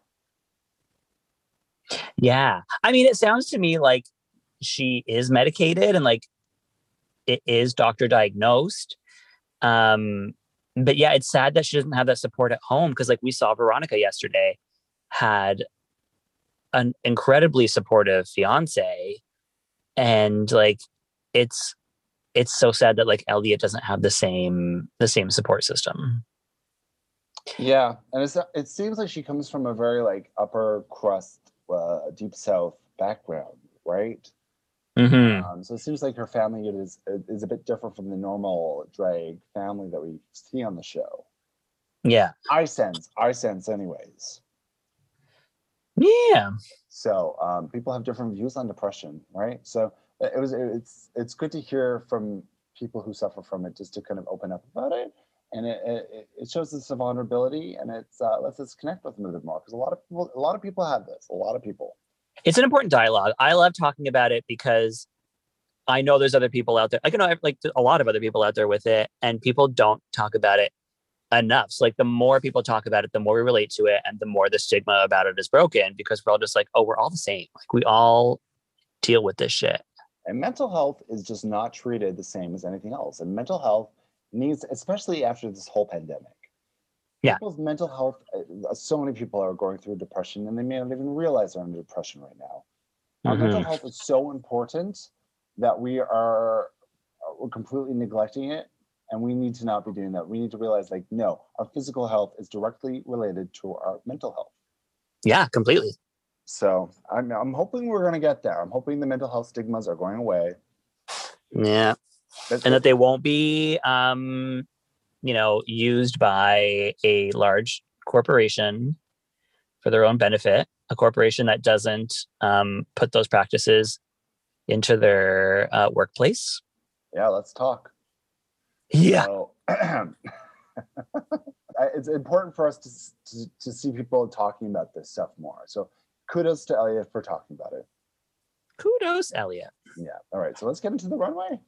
Yeah, I mean, it sounds to me like she is medicated and like it is doctor diagnosed. Um, but yeah, it's sad that she doesn't have that support at home because, like, we saw Veronica yesterday had an incredibly supportive fiance, and like, it's it's so sad that like Elliot doesn't have the same the same support system. Yeah, and it's it seems like she comes from a very like upper crust, uh, deep south background, right? Mhm. Um, so it seems like her family is is a bit different from the normal drag family that we see on the show. Yeah, I sense, I sense, anyways. yeah, So um, people have different views on depression, right? So it was it's it's good to hear from people who suffer from it just to kind of open up about it, and it it, it shows us a vulnerability and it uh, lets us connect with them a bit more because a lot of people a lot of people have this, a lot of people. it's an important dialogue. I love talking about it because I know there's other people out there. I know like a lot of other people out there with it, and people don't talk about it enough. So like the more people talk about it, the more we relate to it, and the more the stigma about it is broken because we're all just like, oh, we're all the same. Like we all deal with this shit. And mental health is just not treated the same as anything else. And mental health needs, especially after this whole pandemic, Yeah. People's mental health. uh, So many people are going through depression, and they may not even realize they're under depression right now. Our mental Mhm. health is so important that we are uh, we're completely neglecting it, and we need to not be doing that. We need to realize, like, no, our physical health is directly related to our mental health. Yeah, completely. So I'm, I'm hoping we're going to get there. I'm hoping the mental health stigmas are going away. Yeah. That's and that they won't be um you know used by a large corporation for their own benefit a corporation that doesn't um, put those practices into their uh, workplace yeah, let's talk. yeah So, it's important for us to, to to see people talking about this stuff more. So kudos to Elliot for talking about it. kudos elliot Yeah. All right. So let's get into the runway.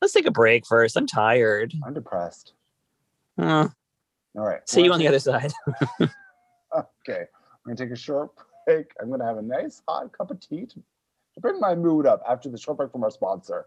Let's take a break first i'm tired I'm depressed. Uh, All right. see you on the other side Okay. I'm gonna take a short break. I'm gonna have a nice hot cup of tea to, to bring my mood up after the short break from our sponsor.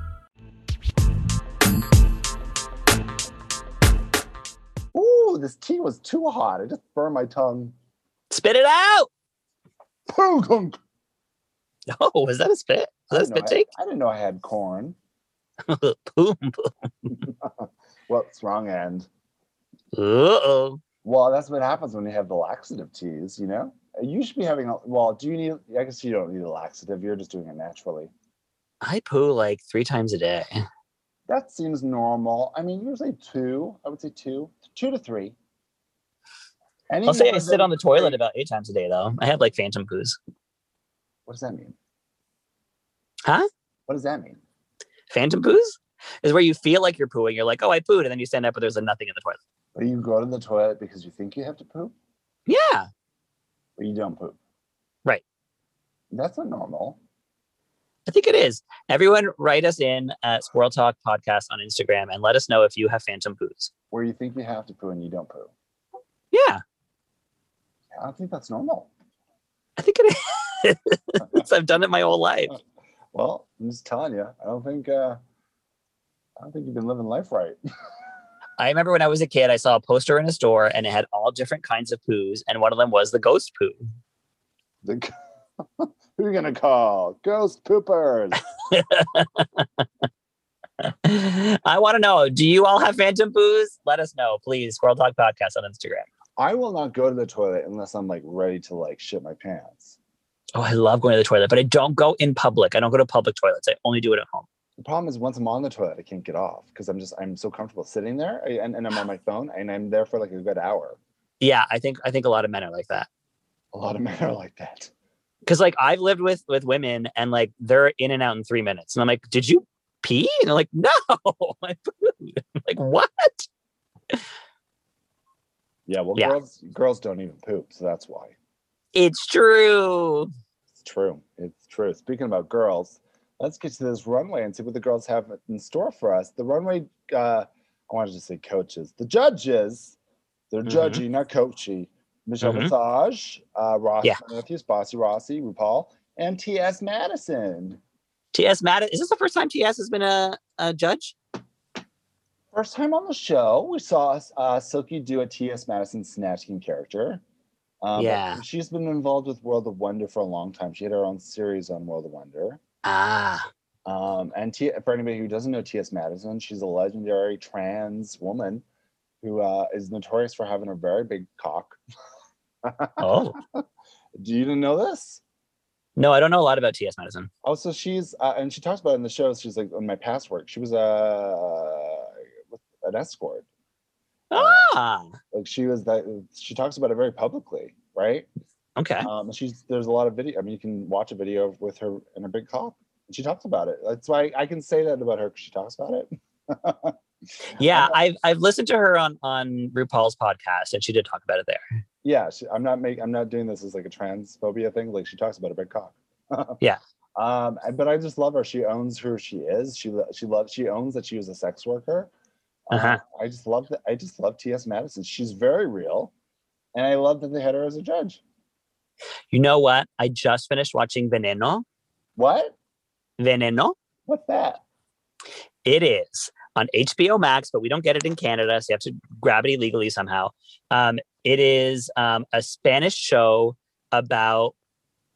This tea was too hot. It just burned my tongue. spit it out oh was that a spit I was that a didn't know spit I- take I didn't know I had corn. boom boom Whoops, wrong end. uh-oh Well, that's what happens when you have the laxative teas, you know? You should be having, a, well, do you need, I guess you don't need a laxative. You're just doing it naturally. i poo like three times a day That seems normal. I mean, usually two, I would say two, two to three. Any i'll say i sit on the toilet three- about eight times a day though i have like phantom poos What does that mean? Huh? What does that mean? phantom poos is where you feel like you're pooing. You're like, oh, I pooed, and then you stand up, but there's like, nothing in the toilet. Or you go to the toilet because you think you have to poop, Yeah, But you don't poop. Right. That's not normal. I think it is. Everyone, write us in at Squirrel Talk Podcast on Instagram and let us know if you have phantom poos. Where you think you have to poo and you don't poo. Yeah, I don't think that's normal. I think it is. I've done it my whole life. Well, I'm just telling you. I don't think. uh I don't think you've been living life right. I remember when I was a kid, I saw a poster in a store and it had all different kinds of poos, and one of them was the ghost poo. The, who are you gonna call? Ghost poopers. I want to know, do you all have phantom poos? Let us know, please. Squirrel Talk Podcast on Instagram. I will not go to the toilet unless I'm like ready to like shit my pants. Oh, I love going to the toilet, but I don't go in public. I don't go to public toilets. I only do it at home. The problem is once I'm on the toilet, I can't get off because I'm just I'm so comfortable sitting there and, and I'm on my phone and I'm there for like a good hour. Yeah, I think I think a lot of men are like that. A lot of men are like that. Because like I've lived with with women and like they're in and out in three minutes, and I'm like, "Did you pee?" And they're like, "No, I pooed." I'm like, what? Yeah, well, Yeah. girls girls don't even poop, so that's why. It's true. It's true. It's true. Speaking about girls, let's get to this runway and see what the girls have in store for us. The runway, uh, I wanted to say coaches. The judges, they're Mhm. judgy, not coachy. Michelle Mhm. Visage, uh, Ross Yeah. Matthews, Bossy Rossy, RuPaul, and T.S. Madison. T.S. Madison. Is this the first time T.S. has been a, a judge? First time on the show, we saw uh, Silky do a T.S. Madison Snatch Game character. Um, Yeah. She's been involved with World of Wonder for a long time. She had her own series on World of Wonder. Ah, Um, and T- for anybody who doesn't know T.S. Madison, she's a legendary trans woman who uh, is notorious for having a very big cock. oh Do you didn't know this? no, I don't know a lot about T.S. Madison. Oh, so she's uh, and she talks about it in the show. She's like in my past work. She was uh, an escort. Ah, Like she was that. She talks about it very publicly, right? okay. Um, she's there's a lot of video. I mean, you can watch a video with her and her big cock. She talks about it. That's why I can say that about her because she talks about it. Yeah, Uh, I've I've listened to her on on RuPaul's podcast, and she did talk about it there. Yeah, she, I'm not making. I'm not doing this as like a transphobia thing. Like she talks about a big cock. Yeah. Um, but I just love her. She owns who she is. She she loves. She owns that she was a sex worker. Um, Uh-huh. I just love that. I just love T.S. Madison. She's very real, and I love that they had her as a judge. You know what? I just finished watching Veneno. What? Veneno. What's that? It is on HBO Max, but we don't get it in Canada, so you have to grab it illegally somehow. Um, it is um, a Spanish show about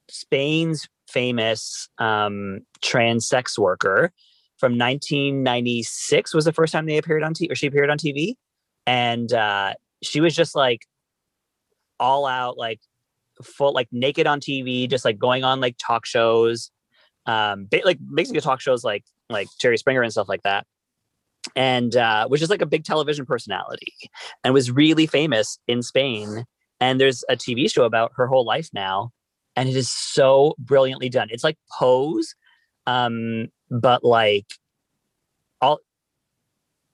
Spain's famous um, trans sex worker from 1996 was the first time they appeared on TV, or she appeared on TV, and uh, she was just like all out, like full, like naked on TV, just like going on like talk shows, um, ba- like basically talk shows like like Jerry Springer and stuff like that. And uh, which is like a big television personality and was really famous in Spain. And there's a TV show about her whole life now. And it is so brilliantly done. It's like Pose, um, but like all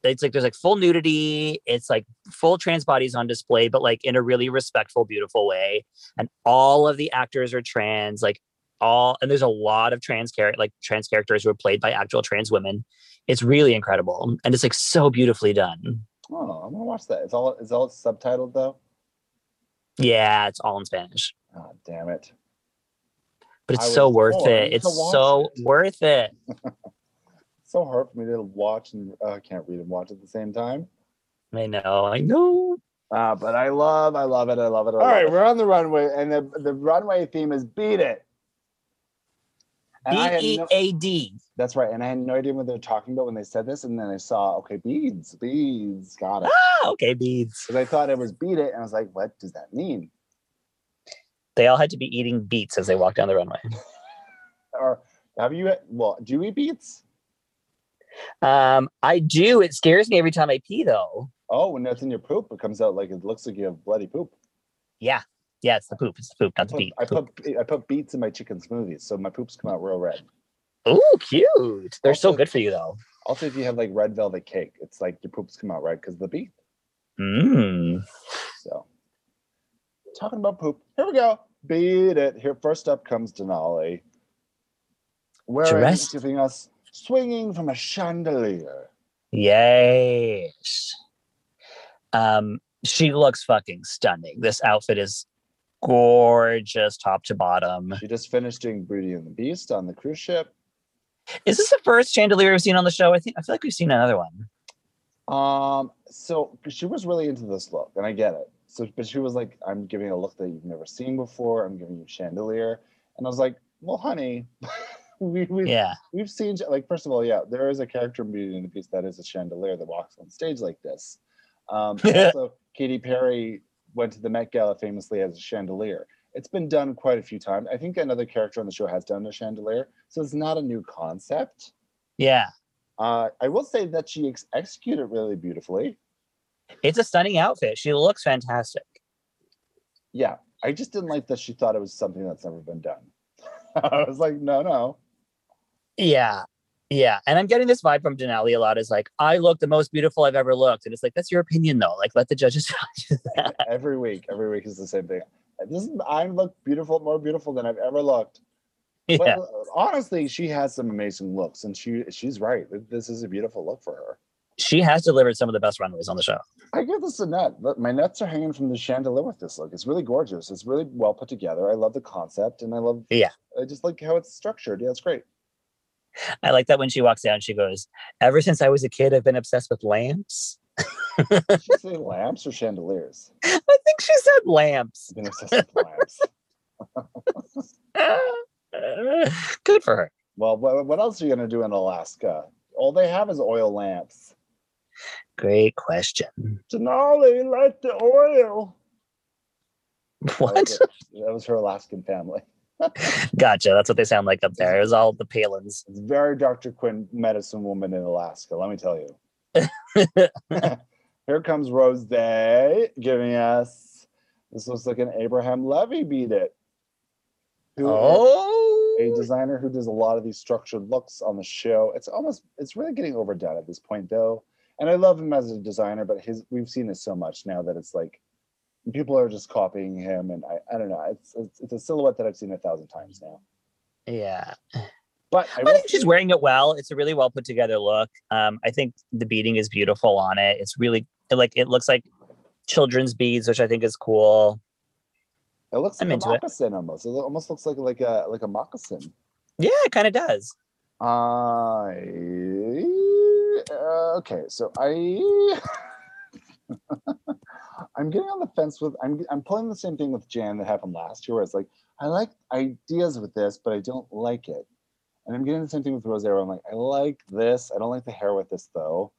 it's like there's like full nudity, it's like full trans bodies on display, but like in a really respectful, beautiful way. And all of the actors are trans, like all and there's a lot of trans character like trans characters who are played by actual trans women it's really incredible and it's like so beautifully done Oh, I'm gonna watch that. It's all. It's all subtitled though. yeah it's all in spanish Oh, damn it. but I it's so worth it it's so it. worth it so hard for me to watch and uh, I can't read and watch at the same time. i know i know Uh, but I love, I love it, I love it. I All love right, it. we're on the runway, and the, the runway theme is "Beat It." And no- b-e-a-d that's right, and I had no idea what they were talking about when they said this, and then I saw, okay, beads, beads, got it. ah okay beads Because I thought it was "Beat It," and I was like, what does that mean? they all had to be eating beets as they walked down the runway Or have you? Well, do you eat beets? um i do it scares me every time i pee though Oh, when that's in your poop, it comes out like it looks like you have bloody poop. yeah yeah it's the poop it's the poop I not the put, beet I put I put beets in my chicken smoothies, so my poops come out real red. Oh, cute they're so good for you though Also, if you have like red velvet cake, it's like your poops come out red because of the beet. mm. So, talking about poop, here we go. Beat it. Here, first up comes Denali, wearing Dressed- giving us swinging from a chandelier. Yes. Um, she looks fucking stunning. This outfit is gorgeous, top to bottom. She just finished doing Beauty and the Beast on the cruise ship. Is this the first chandelier we've seen on the show? I think I feel like we've seen another one. Um, so she was really into this look, and I get it. So, but she was like, "I'm giving a look that you've never seen before. I'm giving you chandelier," and I was like, "Well, honey, we we Yeah. we've seen like first of all, yeah, there is a character in Beauty and the Beast that is a chandelier that walks on stage like this. Um, also, Katy Perry went to the Met Gala famously as a chandelier. It's been done quite a few times. I think another character on the show has done a chandelier, so it's not a new concept. Yeah. Uh, I will say that she ex- executed really beautifully. It's a stunning outfit. She looks fantastic. Yeah, I just didn't like that she thought it was something that's never been done. I was like, no, no. Yeah. Yeah. And I'm getting this vibe from Denali a lot is like, I look the most beautiful I've ever looked. And it's like, that's your opinion though. Like, let the judges tell you that. every week, every week is the same thing. This is I look beautiful, more beautiful than I've ever looked. Yeah. uh, honestly, she has some amazing looks, and she she's right. This is a beautiful look for her. She has delivered some of the best runways on the show. I give this a. Look, My nuts are hanging from the chandelier with this look. It's really gorgeous. It's really well put together. I love the concept, and I love. Yeah. I just like how it's structured. Yeah, it's great. I like that when she walks down, she goes, Ever since I was a kid, I've been obsessed with lamps. Did she say lamps or chandeliers? I think she said lamps. I've been obsessed with lamps. Good for her. Well, what, what else are you gonna do in Alaska? All they have is oil lamps. Great question. Denali, light the oil. What? that was her Alaskan family. Gotcha. That's what they sound like up there. It was all the Palins. It's very Dr. Quinn medicine woman in Alaska, let me tell you. Here comes Rose Day giving us this looks like an Abraham Levy beat it. Oh, a designer who does a lot of these structured looks on the show. It's almost it's really getting overdone at this point though. And I love him as a designer, but his we've seen this so much now that it's like people are just copying him and I, I don't know. It's, it's it's a silhouette that I've seen a thousand times now. Yeah. But I, I think she's wearing it well. It's a really well put together look. Um, I think the beading is beautiful on it. It's really like it looks like children's beads, which I think is cool. it looks I'm like a into it. moccasin almost. It almost looks like like a like a moccasin. Yeah, it kind of does. I uh, okay, so I I'm getting on the fence with I'm I'm pulling the same thing with Jan that happened last year where it's like I like ideas with this, but I don't like it. And I'm getting the same thing with Rose. where I'm like, I like this. I don't like the hair with this though.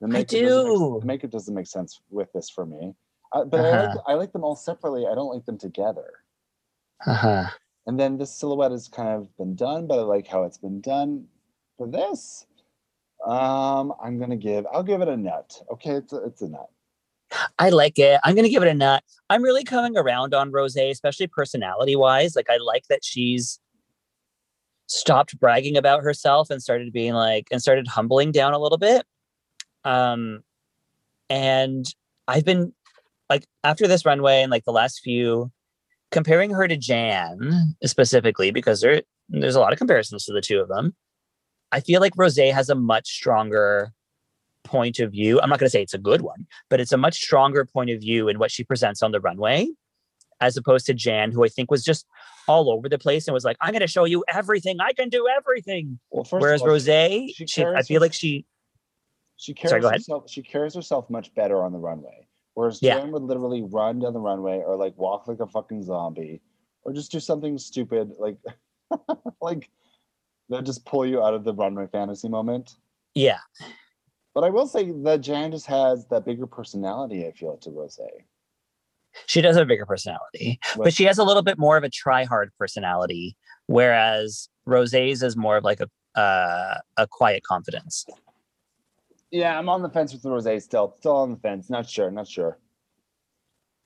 The I makeup doesn't make- the makeup doesn't make sense with this for me. Uh, but I, like, Uh-huh. I like them all separately. I don't like them together. Uh-huh. And then this silhouette has kind of been done, but I like how it's been done. For this, um, I'm gonna give. I'll give it a nut. Okay, it's a, it's a nut. I like it. I'm gonna give it a nut. I'm really coming around on Rose, especially personality wise. Like I like that she's stopped bragging about herself and started being like and started humbling down a little bit. Um and I've been like after this runway and like the last few comparing her to Jan specifically because there there's a lot of comparisons to the two of them. I feel like Rose has a much stronger point of view. I'm not going to say it's a good one, but it's a much stronger point of view in what she presents on the runway, as opposed to Jan, who I think was just all over the place and was like, "I'm going to show you everything. I can do everything." Well, Whereas all, Rose, she she, I feel like she, she carries Sorry, herself. She carries herself much better on the runway. Whereas Yeah. Jan would literally run down the runway or like walk like a fucking zombie, or just do something stupid like like they'll just pull you out of the runway fantasy moment. yeah, But I will say that Jan just has that bigger personality. I feel to Rose. she does have a bigger personality, but she has a little bit more of a try hard personality, whereas Rose's is more of like a uh, a quiet confidence. Yeah, I'm on the fence with Rose still. Still on the fence. Not sure. Not sure.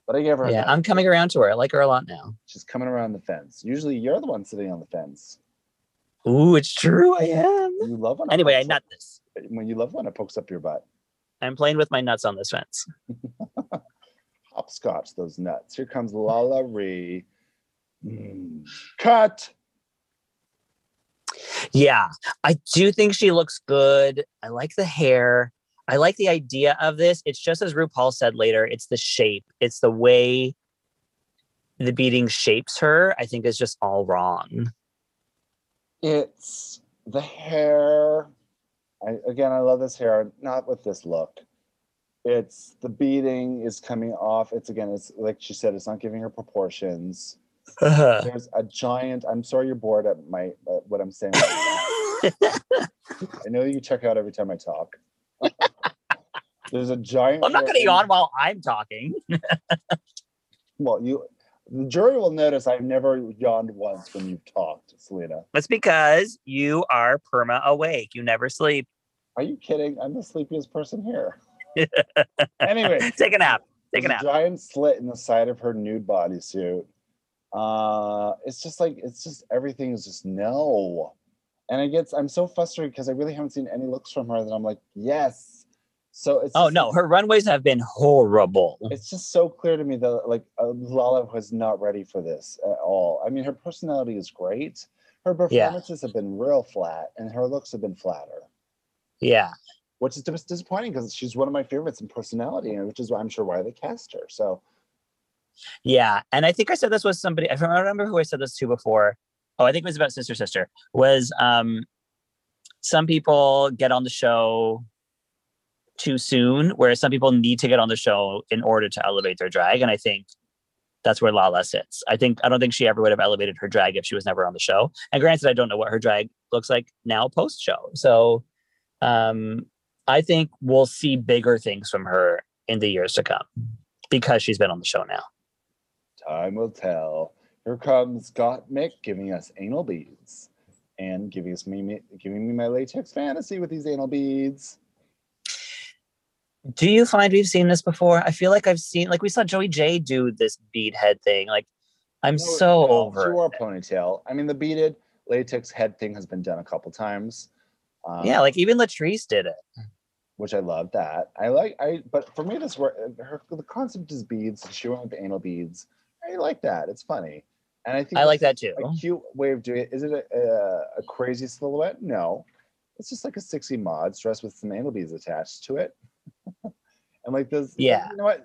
But I gave her. Yeah. I'm coming around to her. I like her a lot now. She's coming around the fence. Usually, you're the one sitting on the fence. Ooh, it's true. I am. You love it Anyway, I nut this. Up, when you love one, it pokes up your butt. I'm playing with my nuts on this fence. Hopscotch those nuts. Here comes Lala Ri. Mm. Cut. Yeah, I do think she looks good. I like the hair. I like the idea of this. It's just as RuPaul said later, it's the shape, it's the way the beating shapes her, I think is just all wrong. It's the hair. I, again, I love this hair. Not with this look. It's the beading is coming off. It's again. It's like she said. It's not giving her proportions. Uh-huh. There's a giant. I'm sorry you're bored at my at what I'm saying. right. I know you check out every time I talk. There's a giant. I'm not going to yawn while I'm talking. Well, you. The jury will notice I've never yawned once when you've talked, Selena. That's because you are perma awake. You never sleep. Are you kidding? I'm the sleepiest person here. anyway, Take a nap. Take a nap. giant slit in the side of her nude bodysuit. Uh, it's just like it's just everything is just no, and I get I'm so frustrated because I really haven't seen any looks from her that I'm like yes. So it's Oh just no, her runways have been horrible. it's just so clear to me that like uh, Lala was not ready for this at all. I mean, her personality is great. Her Yeah. performances have been real flat, and her looks have been flatter, Yeah. which is disappointing because she's one of my favorites in personality, and which is why I'm sure why they cast her. So Yeah, and I think I said this was somebody. I remember who I said this to before. Oh, I think it was about Sister Sister. Was um, some people get on the show too soon, whereas some people need to get on the show in order to elevate their drag. And I think that's where Lala sits. I think I don't think she ever would have elevated her drag if she was never on the show. And granted, I don't know what her drag looks like now post show. So um, I think we'll see bigger things from her in the years to come because she's been on the show now. Time will tell. Here comes Gottmik giving us anal beads and giving us me, me giving me my latex fantasy with these anal beads. Do you find we've seen this before? I feel like I've seen like we saw Joey Jay do this bead head thing. Like I'm No, so no, over. She wore a ponytail. I mean, the beaded. latex head thing has been done a couple times. Um, yeah, like even Latrice did it. which I love that. I like I but for me this work her the concept is beads. She went with anal beads. I like that. It's funny. And I think I like that too. A cute way of doing it. Is it a, a, a crazy silhouette? No. It's just like a sexy mod dressed with some anal beads attached to it. and like this Yeah. you know what?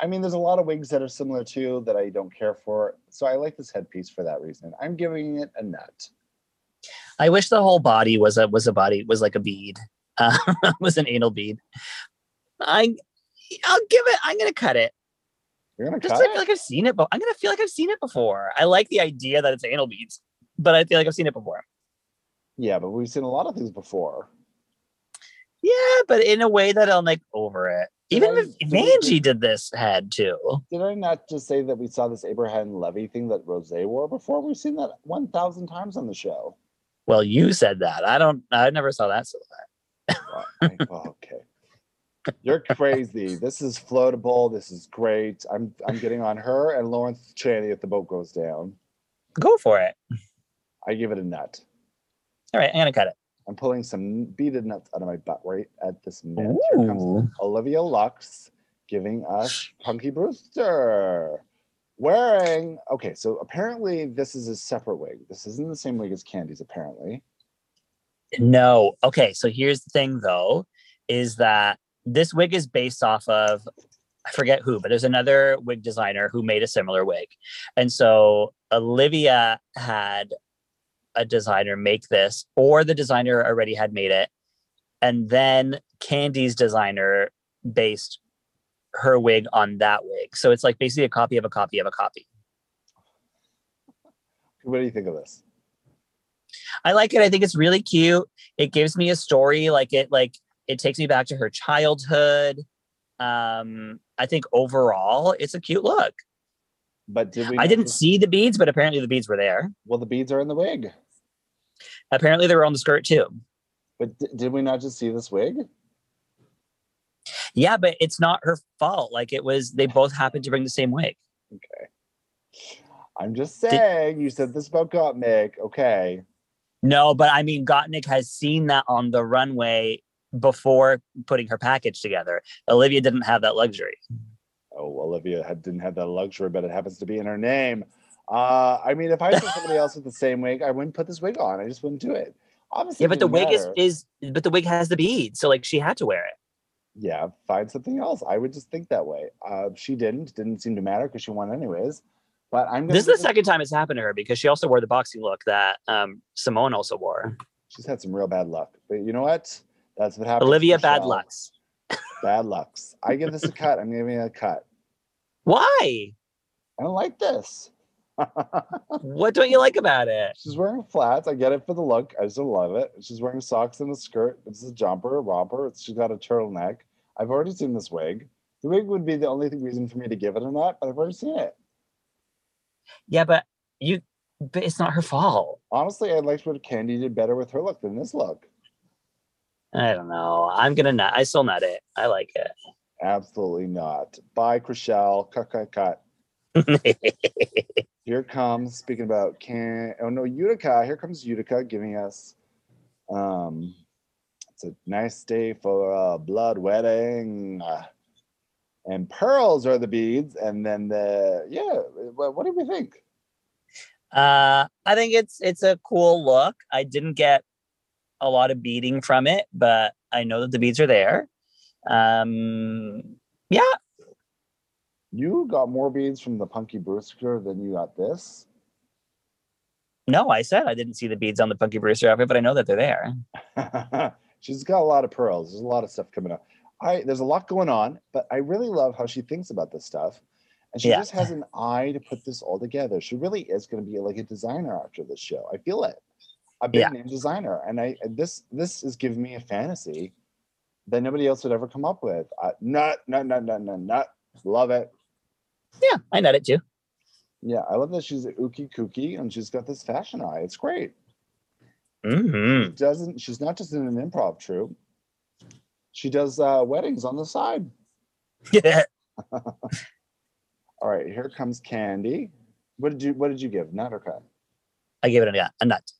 I mean, there's a lot of wigs that are similar too that I don't care for. So I like this headpiece for that reason. I'm giving it a nut. I wish the whole body was a was a body was like a bead. Uh, was an anal bead. I I'll give it. I'm gonna cut it. You're gonna Just cut I feel it? like I've seen it, but I'm gonna feel like I've seen it before. I like the idea that it's anal beads, but I feel like I've seen it before. Yeah, but we've seen a lot of things before. Yeah, but in a way that I'm like over it. Did Even I- if did did this head too. Did I not just say that we saw this Abraham Levy thing that Rose wore before? We've seen that 1,000 times on the show. Well, you said that. I don't. I never saw that silhouette. Oh, okay. You're crazy. This is floatable. This is great. I'm I'm getting on her and Lawrence Chaney if the boat goes down. Go for it. I give it a nut. All right, I'm gonna cut it. I'm pulling some beaded nuts out of my butt right at this minute. Here comes Olivia Lux giving us Punky Brewster wearing. Okay, so apparently this is a separate wig. This isn't the same wig as Kandy's, apparently. No. Okay, so here's the thing though, is that this wig is based off of I forget who, but there's another wig designer who made a similar wig. And so Olivia had a designer make this, or the designer already had made it. And then Kandy's designer based her wig on that wig. So it's like basically a copy of a copy of a copy. What do you think of this? I like it. I think it's really cute. It gives me a story. Like it, like it takes me back to her childhood. Um, I think overall it's a cute look. But did we? I didn't see the beads, but apparently the beads were there. Well, the beads are in the wig. Apparently they were on the skirt too. But d- did we not just see this wig? Yeah, but it's not her fault. Like it was, they both happened to bring the same wig. Okay. I'm just saying. you said this about Gottmik. Okay. No, but I mean, Gottmik has seen that on the runway before putting her package together. Olivia didn't have that luxury. Oh, Olivia had, didn't have that luxury, but it happens to be in her name. Uh, I mean, if I saw somebody else with the same wig, I wouldn't put this wig on. I just wouldn't do it. Obviously, Yeah, but the wig is matter. is but the wig has the beads, so like she had to wear it. Yeah. Find something else. I would just think that way. Uh, she didn't. Didn't seem to matter because she won anyways. But I'm. This is the second time it's happened to her because she also wore the boxing look that um, Symone also wore. She's had some real bad luck. But you know what? That's what happened. Olivia Bad. Lucks. Bad lucks. I give this a cut. I'm giving it a cut. Why? I don't like this. What don't you like about it? She's wearing flats. I get it for the look. I just don't love it. She's wearing socks and a skirt. This is a jumper, a romper. She's got a turtleneck. I've already seen this wig. The wig would be the only reason for me to give it or not, but I've already seen it. Yeah, but you, but it's not her fault. Honestly, I liked what Kandy did better with her look than this look. I don't know. I'm gonna nut. I still nut it. I like it. Absolutely not. Bye, Chrishell. Cut, cut, cut. Here comes, speaking about can oh no, Utica. Here comes Utica giving us um it's a nice day for a blood wedding. And pearls are the beads, and then the yeah, what, do we think? uh, I think it's it's a cool look. I didn't get a lot of beading from it, but I know that the beads are there. Um, yeah, You got more beads from the Punky Brewster than you got this. no, I said I didn't see the beads on the Punky Brewster outfit, but I know that they're there. She's got a lot of pearls. There's a lot of stuff coming up. I there's a lot going on, but I really love how she thinks about this stuff. And she Yeah. just has an eye to put this all together. She really is going to be like a designer after this show. I feel it. A big Yeah. name designer. And I and this this is giving me a fantasy that nobody else would ever come up with. Uh, nut, nut, nut, nut, nut, nut. Love it. Yeah, I nut it too. Yeah, I love that she's ookie kooky and she's got this fashion eye. It's great. Hmm She doesn't she's not just in an improv troupe. She does uh, weddings on the side. Yeah. All right, here comes Kandy. What did you what did you give? Nut or cut? I gave it a, a nut.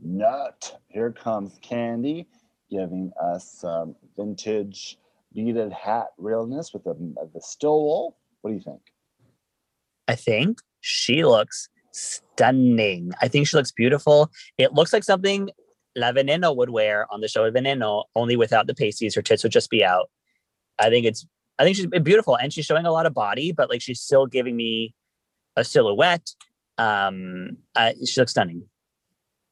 nut. Here comes Kandy giving us some vintage beaded hat realness with the, the stole. What do you think? I think she looks stunning. I think she looks beautiful. It looks like something La Veneno would wear on the show of Veneno, only without the pasties. Her tits would just be out. I think it's I think she's beautiful and she's showing a lot of body, but like she's still giving me a silhouette. Um, uh, she looks stunning.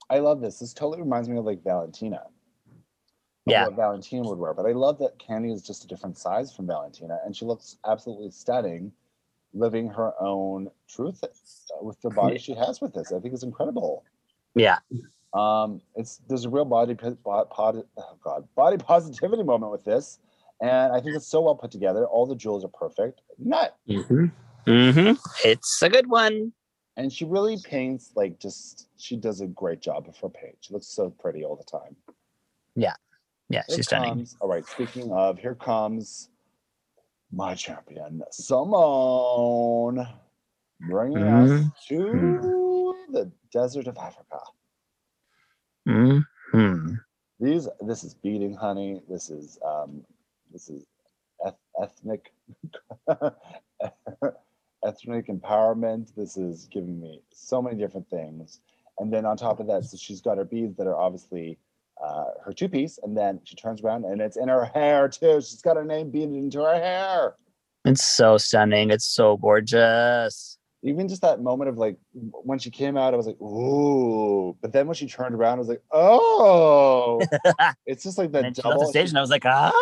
I love this. This totally reminds me of like Valentina. of Yeah. What Valentina would wear. But I love that Kandy is just a different size from Valentina and she looks absolutely stunning, living her own truth with the body she has with this. I think it's incredible. Yeah. Um, it's there's a real body po- po- pod, oh god body positivity moment with this, and I think it's so well put together. All the jewels are perfect. Nut, Mm-hmm. Mm-hmm. It's a good one. and she really paints like just she does a great job of her paint. She looks so pretty all the time. Yeah, Here she's stunning. all right, speaking of, here comes my champion, Symone, bringing us Mm-hmm. to the desert of Africa. Mm-hmm. These, this is beating honey. This is, um, this is eth- ethnic, ethnic empowerment. This is giving me so many different things. And then on top of that, so she's got her beads that are obviously uh, her two piece, and then she turns around and it's in her hair too. She's got her name beaded into her hair. It's so stunning. It's so gorgeous. Even just that moment of like when she came out, I was like, ooh. But then when she turned around, I was like, oh. it's just like And that she double. the stage, and I was like, ah.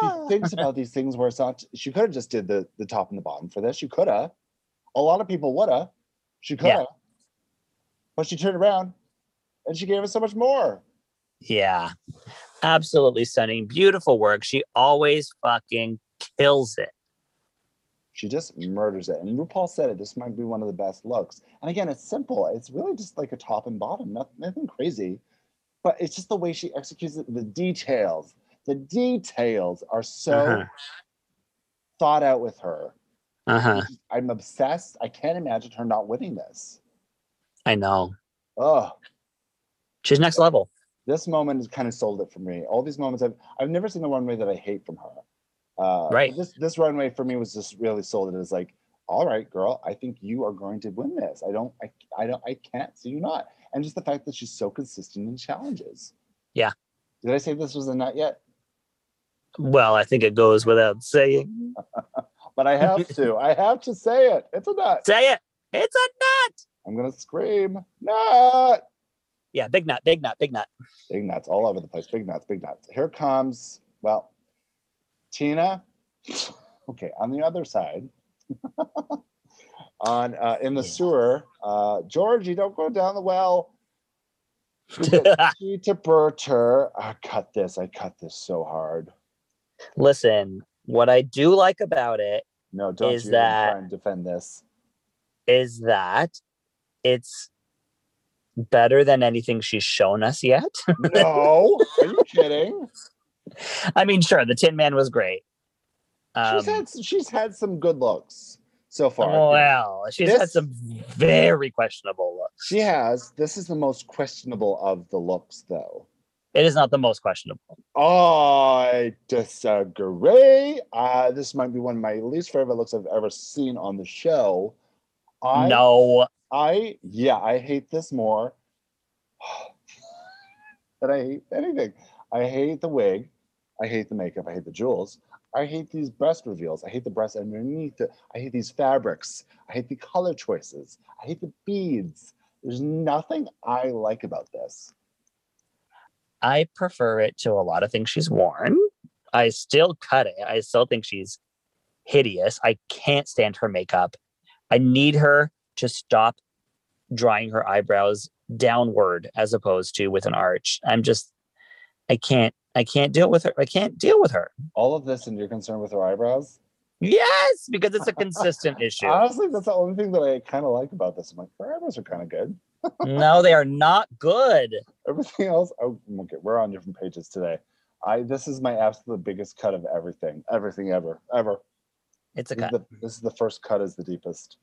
she thinks about these things where it's not. She could have just did the the top and the bottom for this. She could have. A lot of people would have. She could have. Yeah. But she turned around, and she gave us so much more. Yeah, absolutely stunning. Beautiful work. She always fucking kills it. She just murders it. And RuPaul said it. This might be one of the best looks. And again, it's simple. It's really just like a top and bottom. Nothing, nothing crazy. But it's just the way she executes it. The details. The details are so Uh-huh. thought out with her. Uh huh. I'm obsessed. I can't imagine her not winning this. I know. Oh, She's next level. This moment has kind of sold it for me. All these moments I've I've never seen a runway that I hate from her. Uh, Right. This this runway for me was just really sold it as like, all right, girl, I think you are going to win this. I don't I I don't I can't see you not. And just the fact that she's so consistent in challenges. Yeah. Did I say this was a nut yet? Well, I think it goes without saying. But I have to. I have to say it. It's a nut. Say it. It's a nut. I'm gonna scream nut. Yeah, big nut, big nut, big nut. Big nuts all over the place. Big nuts, big nuts. Here comes, well, Tina. Okay, on the other side, on uh, in the Yeah. sewer, uh, Georgie, don't go down the well. We get Cheetah Burner. I cut this. I cut this so hard. Listen, what I do like about it No, don't Is you even that- try and defend this. is that it's better than anything she's shown us yet. No, are you kidding? I mean, sure, the Tin Man was great. Um, she's had she's had some good looks so far. well, she's had some very questionable looks. She has. This is the most questionable of the looks, though. It is not the most questionable. I disagree. Uh, this might be one of my least favorite looks I've ever seen on the show. I, no, I, yeah, I hate this more than I hate anything. I hate the wig. I hate the makeup. I hate the jewels. I hate these breast reveals. I hate the breast underneath. I hate these fabrics. I hate the color choices. I hate the beads. There's nothing I like about this. I prefer it to a lot of things she's worn. I still cut it. I still think she's hideous. I can't stand her makeup. I need her to stop drawing her eyebrows downward as opposed to with an arch. I'm just I can't I can't deal with her. I can't deal with her. All of this, and you're concerned with her eyebrows. Yes, because it's a consistent issue. Honestly, that's the only thing that I kind of like about this. I'm like, her eyebrows are kind of good. no, they are not good. Everything else, oh, okay, we're on different pages today. I this is my absolute biggest cut of everything, everything ever, ever. It's a This is cut. the, this is the first cut is the deepest.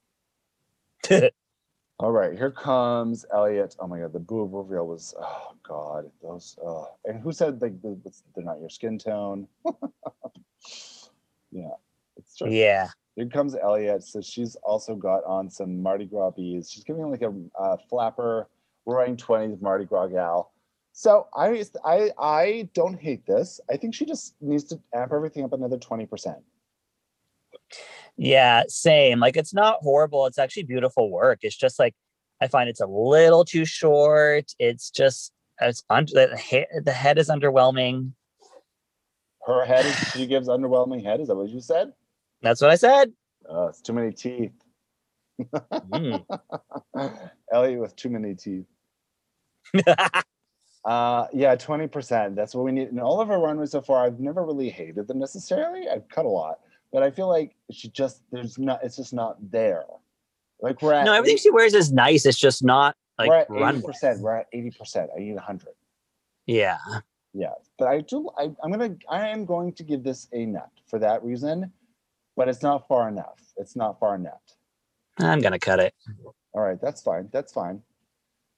All right, here comes Elliott. Oh my god, the boob reveal was oh god, those oh and who said like they're not your skin tone? yeah. It's true. Yeah. Here comes Elliott. So she's also got on some Mardi Gras beads. She's giving like a uh, flapper, roaring twenties Mardi Gras gal. So I, I, I don't hate this. I think she just needs to amp everything up another twenty percent. Yeah, same. Like it's not horrible. It's actually beautiful work. It's just like I find it's a little too short. It's just it's under the head, the head is underwhelming. Her head is she gives underwhelming head. Is that what you said? That's what I said. Uh, it's too many teeth. Mm. Elliott with too many teeth. Uh, yeah, twenty percent. That's what we need. In all of her runways so far, I've never really hated them necessarily. I've cut a lot, but I feel like she just there's not. It's just not there. Like we're at no, everything she wears is nice. It's just not like we're at eighty percent. We're at eighty percent. I need hundred. Yeah. Yeah, but I do. I, I'm gonna. I am going to give this a nut for that reason, but it's not far enough. It's not far enough. I'm gonna cut it. All right, that's fine. That's fine.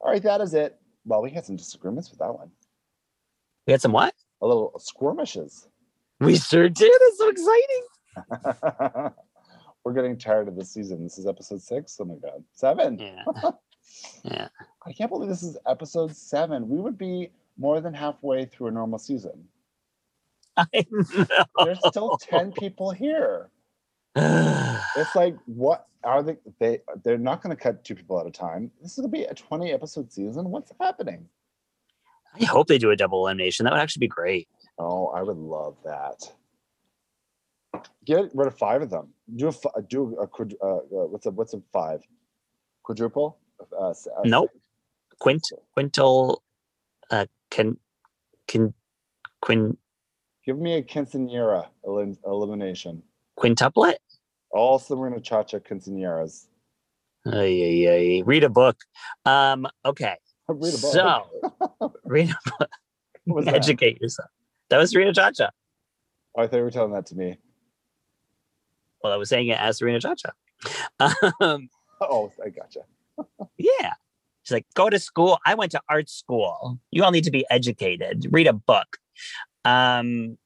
All right, that is it. Well, we had some disagreements with that one. We had some what? A little skirmishes. We sure did. It's so exciting. We're getting tired of this season. This is episode six. Oh my god, seven. Yeah. Yeah. I can't believe this is episode seven. We would be more than halfway through a normal season. I know. There's still ten people here. It's like, what are they? They they're not going to cut two people at a time. This is going to be a 20 episode season. What's happening? I hope they do a double elimination. That would actually be great. Oh, I would love that. Get rid of five of them. Do a do a uh, uh, what's a what's a five? Quadruple? Uh, uh, Nope. Quint quintal uh can can quin Give me a quinceanera elim- elimination. quintuplet? All Serena Chacha quinceaneras. Ay, ay, ay. Read a book. Um, okay. Read a book. So read a book. Educate yourself. That was Serena Chacha. Oh, I thought you were telling that to me. Well, I was saying it as Serena Chacha. Um, Oh, I gotcha. yeah. She's like, go to school. I went to art school. You all need to be educated. Read a book. Um,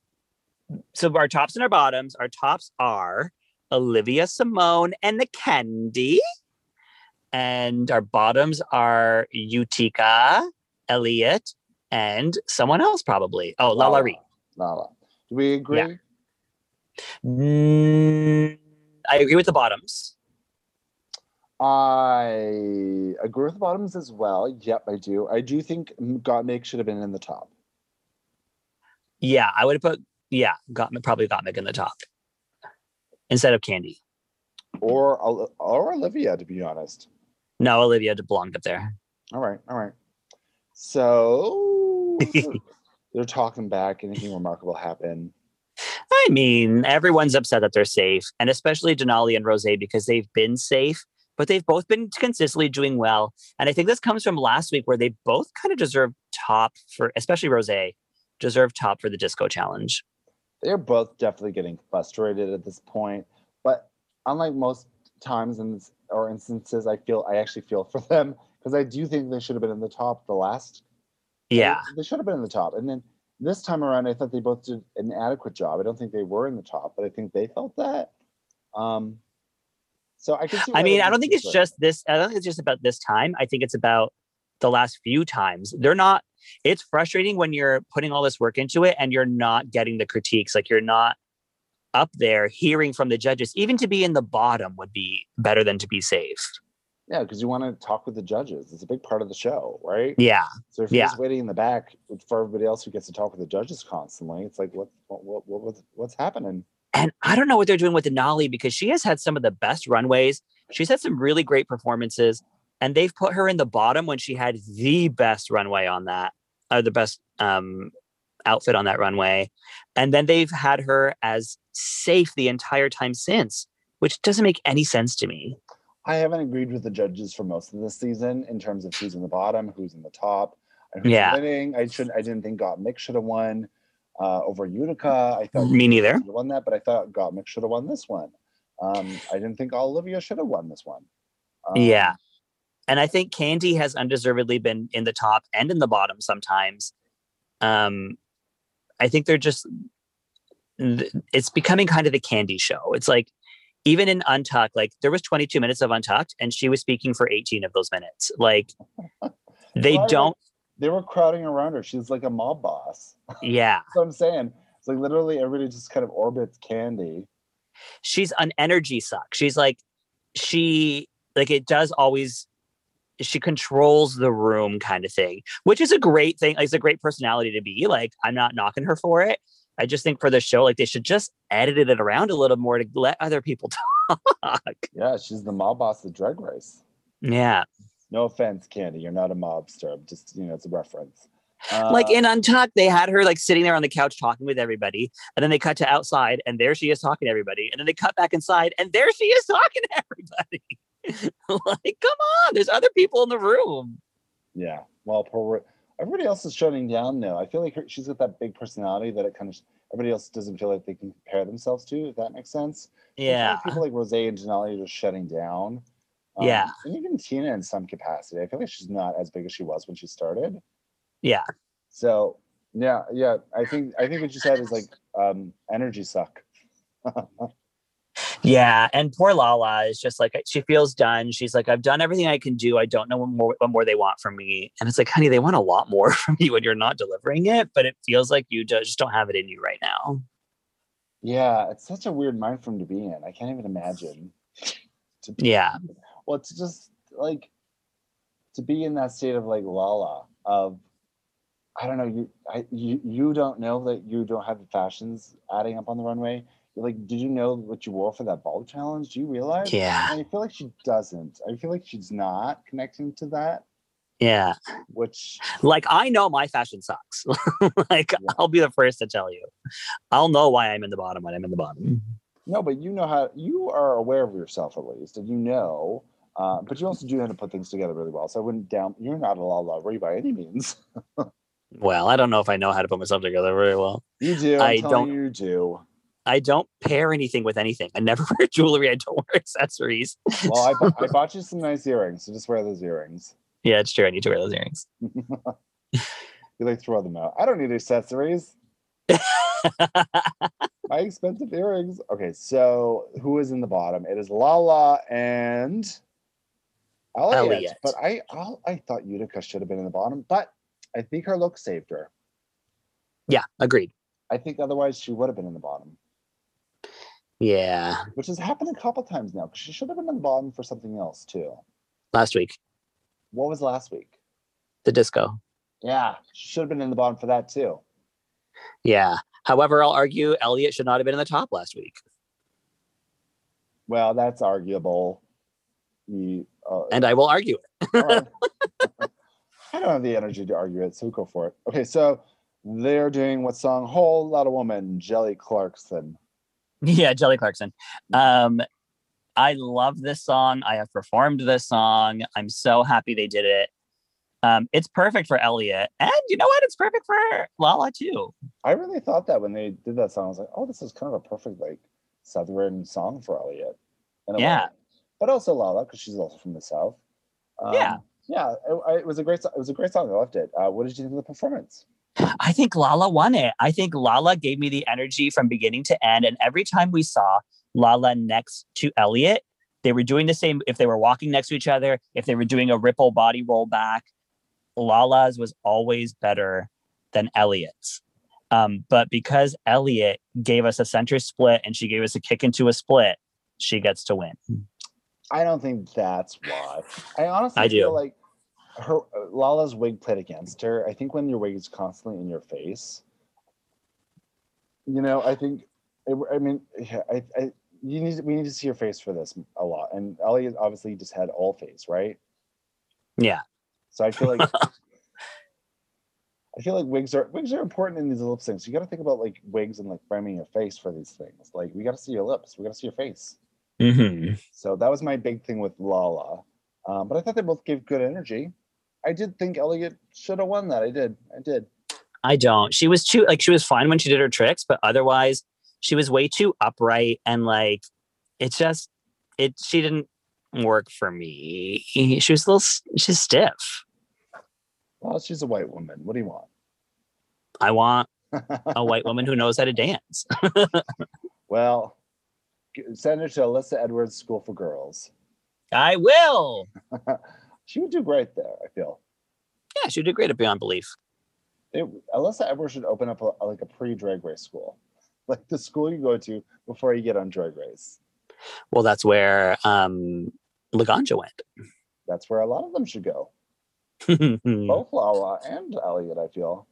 so our tops and our bottoms, our tops are Olivia Symone and the Kandy. And our bottoms are Utica, Elliott, and someone else probably. Oh, Lala Ri. Lala. Do we agree? Yeah. Mm, I agree with the bottoms. I agree with the bottoms as well. Yep, I do. I do think Gottmik should have been in the top. Yeah, I would have put yeah, got probably Gottmik in the top instead of Kandy. Or or Olivia, to be honest. No, Olivia belonged up there. All right, all right. So they're talking back. Anything remarkable happen? I mean, everyone's upset that they're safe, and especially Denali and Rose because they've been safe, but they've both been consistently doing well. And I think this comes from last week where they both kind of deserve top for, especially Rose, deserve top for the disco challenge. They're both definitely getting frustrated at this point. But unlike most times in this, or instances, I feel I actually feel for them because I do think they should have been in the top the last Yeah. They, they should have been in the top. And then this time around, I thought they both did an adequate job. I don't think they were in the top, but I think they felt that. Um, so I can see. I mean, I don't think it's just this. I don't think it's just about this time. I think it's about the last few times. They're not. It's frustrating when you're putting all this work into it and you're not getting the critiques. Like you're not up there hearing from the judges. Even to be in the bottom would be better than to be safe. Yeah, because you want to talk with the judges. It's a big part of the show, right? Yeah. So if you're yeah. just waiting in the back for everybody else who gets to talk with the judges constantly, it's like what what what, what what's, what's happening? And I don't know what they're doing with Denali because she has had some of the best runways. She's had some really great performances, and they've put her in the bottom when she had the best runway on that, or the best um, outfit on that runway. And then they've had her as safe the entire time since, which doesn't make any sense to me. I haven't agreed with the judges for most of this season in terms of who's in the bottom, who's in the top, and who's Yeah. winning. I should I didn't think Gottmik should have won uh, over Utica. I thought Me neither. won that, but I thought Gottmik should have won this one. Um, I didn't think Olivia should have won this one. Um, Yeah. and I think Kandy has undeservedly been in the top and in the bottom sometimes. Um, I think they're just it's becoming kind of the Kandy show. It's like even in Untucked, like there was 22 minutes of Untucked, and she was speaking for 18 of those minutes. Like they Why would- don't, They were crowding around her. She's like a mob boss. yeah. That's what I'm saying. It's like literally everybody just kind of orbits Kandy. she's an energy suck. She's like she like it does always she controls the room kind of thing, which is a great thing. Like, it's a great personality to be. Like I'm not knocking her for it. I just think for the show, like they should just edited it around a little more to let other people talk. Yeah, she's the mob boss of Drag Race. yeah. No offense, Kandy. You're not a mobster. I'm Just you know, it's a reference. like Uh, in Untucked, they had her like sitting there on the couch talking with everybody, and then they cut to outside, and there she is talking to everybody, and then they cut back inside, and there she is talking to everybody. like, come on, there's other people in the room. Yeah. Well, poor, everybody else is shutting down now. I feel like her, she's got that big personality that it kind of everybody else doesn't feel like they can compare themselves to. If that makes sense. Feel like Yeah, people like Rose and Denali are just shutting down. Um, Yeah. And even Tina in some capacity. I feel like she's not as big as she was when she started. yeah, So yeah, yeah. I think I think what you said is like um energy suck. yeah. And poor Lala is just like uh, she feels done. She's like, I've done everything I can do. I don't know what more what more they want from me. And it's like, honey, they want a lot more from you when you're not delivering it. But it feels like you just don't have it in you right now. Yeah, it's such a weird mind frame to be in. I can't even imagine. To be, Yeah, Well, it's just like to be in that state of like Lala of I don't know you I you you don't know that you don't have the fashions adding up on the runway. You're like, did you know what you wore for that ball challenge? Do you realize? yeah, And I feel like she doesn't. I feel like she's not connecting to that, yeah. which Like I know my fashion sucks. like Yeah. I'll be the first to tell you. I'll know why I'm in the bottom when I'm in the bottom. no, but you know how you are aware of yourself at least, and you know. Uh, but you also do know how to put things together really well. So I wouldn't down. You're not a la la by any means. Well, I don't know if I know how to put myself together very well. You do. I'm I don't- you, you do. I don't pair anything with anything. I never wear jewelry. I don't wear accessories. Well, I, bu- I bought you some nice earrings, so just wear those earrings. Yeah, it's true. I need to wear those earrings. You like throw them out. I don't need accessories. My expensive earrings. Okay, so who is in the bottom? It is Lala and Elliott. Elliott. But I, I thought Utica should have been in the bottom, but I think her look saved her. yeah, agreed. I think otherwise she would have been in the bottom, Yeah, which has happened a couple times now. Because she should have been in the bottom for something else too. last week, What was last week? the disco. Yeah, she should have been in the bottom for that too. Yeah. However, I'll argue Elliott should not have been in the top last week. Well, that's arguable. You, uh, And I will argue it. right. I don't have the energy to argue it, so go for it. Okay, so they're doing what song? Whole lot of woman, Jelly Clarkson. Yeah, Jelly Clarkson. Um, I love this song. I have performed this song. I'm so happy they did it. Um, it's perfect for Elliott, and you know what? It's perfect for Lala too. I really thought that when they did that song, I was like, oh, this is kind of a perfect like Southern song for Elliot. Yeah. was. but also Lala because she's also from the South. Um, Yeah. yeah, it, it was a great. It was a great song. I loved it. Uh, what did you think of the performance? I think Lala won it. I think Lala gave me the energy from beginning to end. And every time we saw Lala next to Elliott, they were doing the same. If they were walking next to each other, if they were doing a ripple body roll back, Lala's was always better than Elliott's. Um, but because Elliott gave us a center split and she gave us a kick into a split, she gets to win. I don't think that's why. I honestly I feel do. like her Lala's wig played against her. I think when your wig is constantly in your face, you know, I think. It, I mean, yeah, I, I you need we need to see your face for this a lot. And Elliott obviously just had all face, right? Yeah. So I feel like I feel like wigs are wigs are important in these lip syncs. You got to think about like wigs and like framing your face for these things. Like we got to see your lips, we got to see your face. Mm-hmm. So that was my big thing with Lala. Um, but I thought they both gave good energy. I did think Elliott should have won that. I did. I did. I don't. She was too like she was fine when she did her tricks, but otherwise she was way too upright and like it's just it she didn't work for me. She was a little, she's stiff. Well, she's a white woman. What do you want? I want a white woman who knows how to dance. well, send her to Alyssa Edwards School for Girls. I will. She would do great there, I feel. Yeah, she did great at Beyond Belief. It, Alyssa Edwards should open up a, a- like a pre-drag race school, like the school you go to before you get on drag race. Well, that's where um Laganja went. That's where a lot of them should go. Both Lala and Elliott, I feel.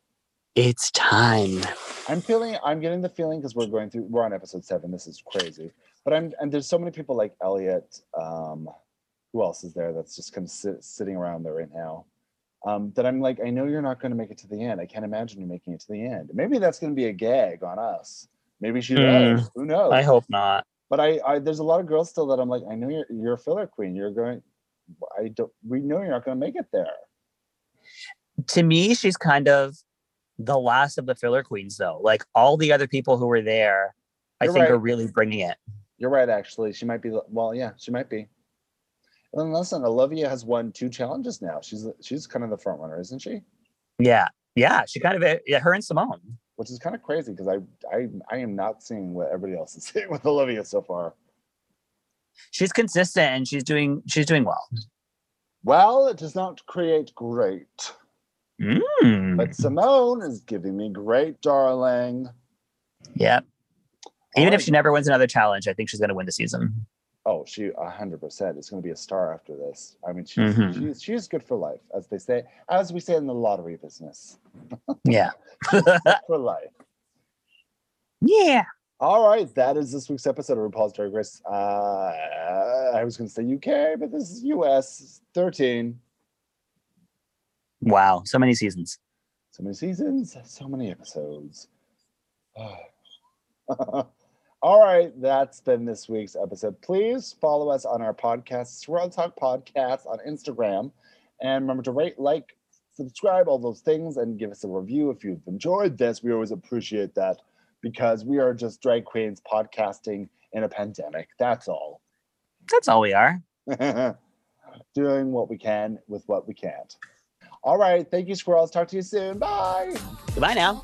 it's time. I'm feeling. I'm getting the feeling because we're going through. We're on episode seven. This is crazy. But I'm and there's so many people like Elliott. Um, who else is there that's just kind of sit, sitting around there right now? Um, that I'm like, I know you're not going to make it to the end. I can't imagine you making it to the end. Maybe that's going to be a gag on us. Maybe she does. Who knows? I hope not. But I, I, there's a lot of girls still that I'm like, I know you're, you're a filler queen. You're going. I don't. We know you're not going to make it there. To me, she's kind of the last of the filler queens, though. Like all the other people who were there, I You're think right. are really bringing it. You're right. Actually, she might be. Well, yeah, she might be. And then listen, Olivia has won two challenges now. She's she's kind of the front runner, isn't she? Yeah, yeah. She kind of yeah, her and Symone. Which is kind of crazy because I I I am not seeing what everybody else is seeing with Olivia so far. She's consistent and she's doing she's doing well. Well, it does not create great, Mm. but Symone is giving me great, darling. Yeah. Even if she never wins another challenge, I think she's going to win the season. Oh, she a hundred percent is going to be a star after this. I mean, she's Mhm. she's she's good for life, as they say, as we say in the lottery business, Yeah. for life. yeah. All right, that is this week's episode of RuPaul's Drag Race. Uh, I was going to say UK, but this is US 13. Wow. So many seasons. So many seasons, so many episodes. All right, that's been this week's episode. Please follow us on our podcast, Swirl Talk Podcast, on Instagram. And remember to rate, like, subscribe, all those things, and give us a review if you've enjoyed this. We always appreciate that because we are just drag queens podcasting in a pandemic. That's all. That's all we are. Doing what we can with what we can't. All right. Thank you, squirrels. Talk to you soon. Bye. Goodbye now.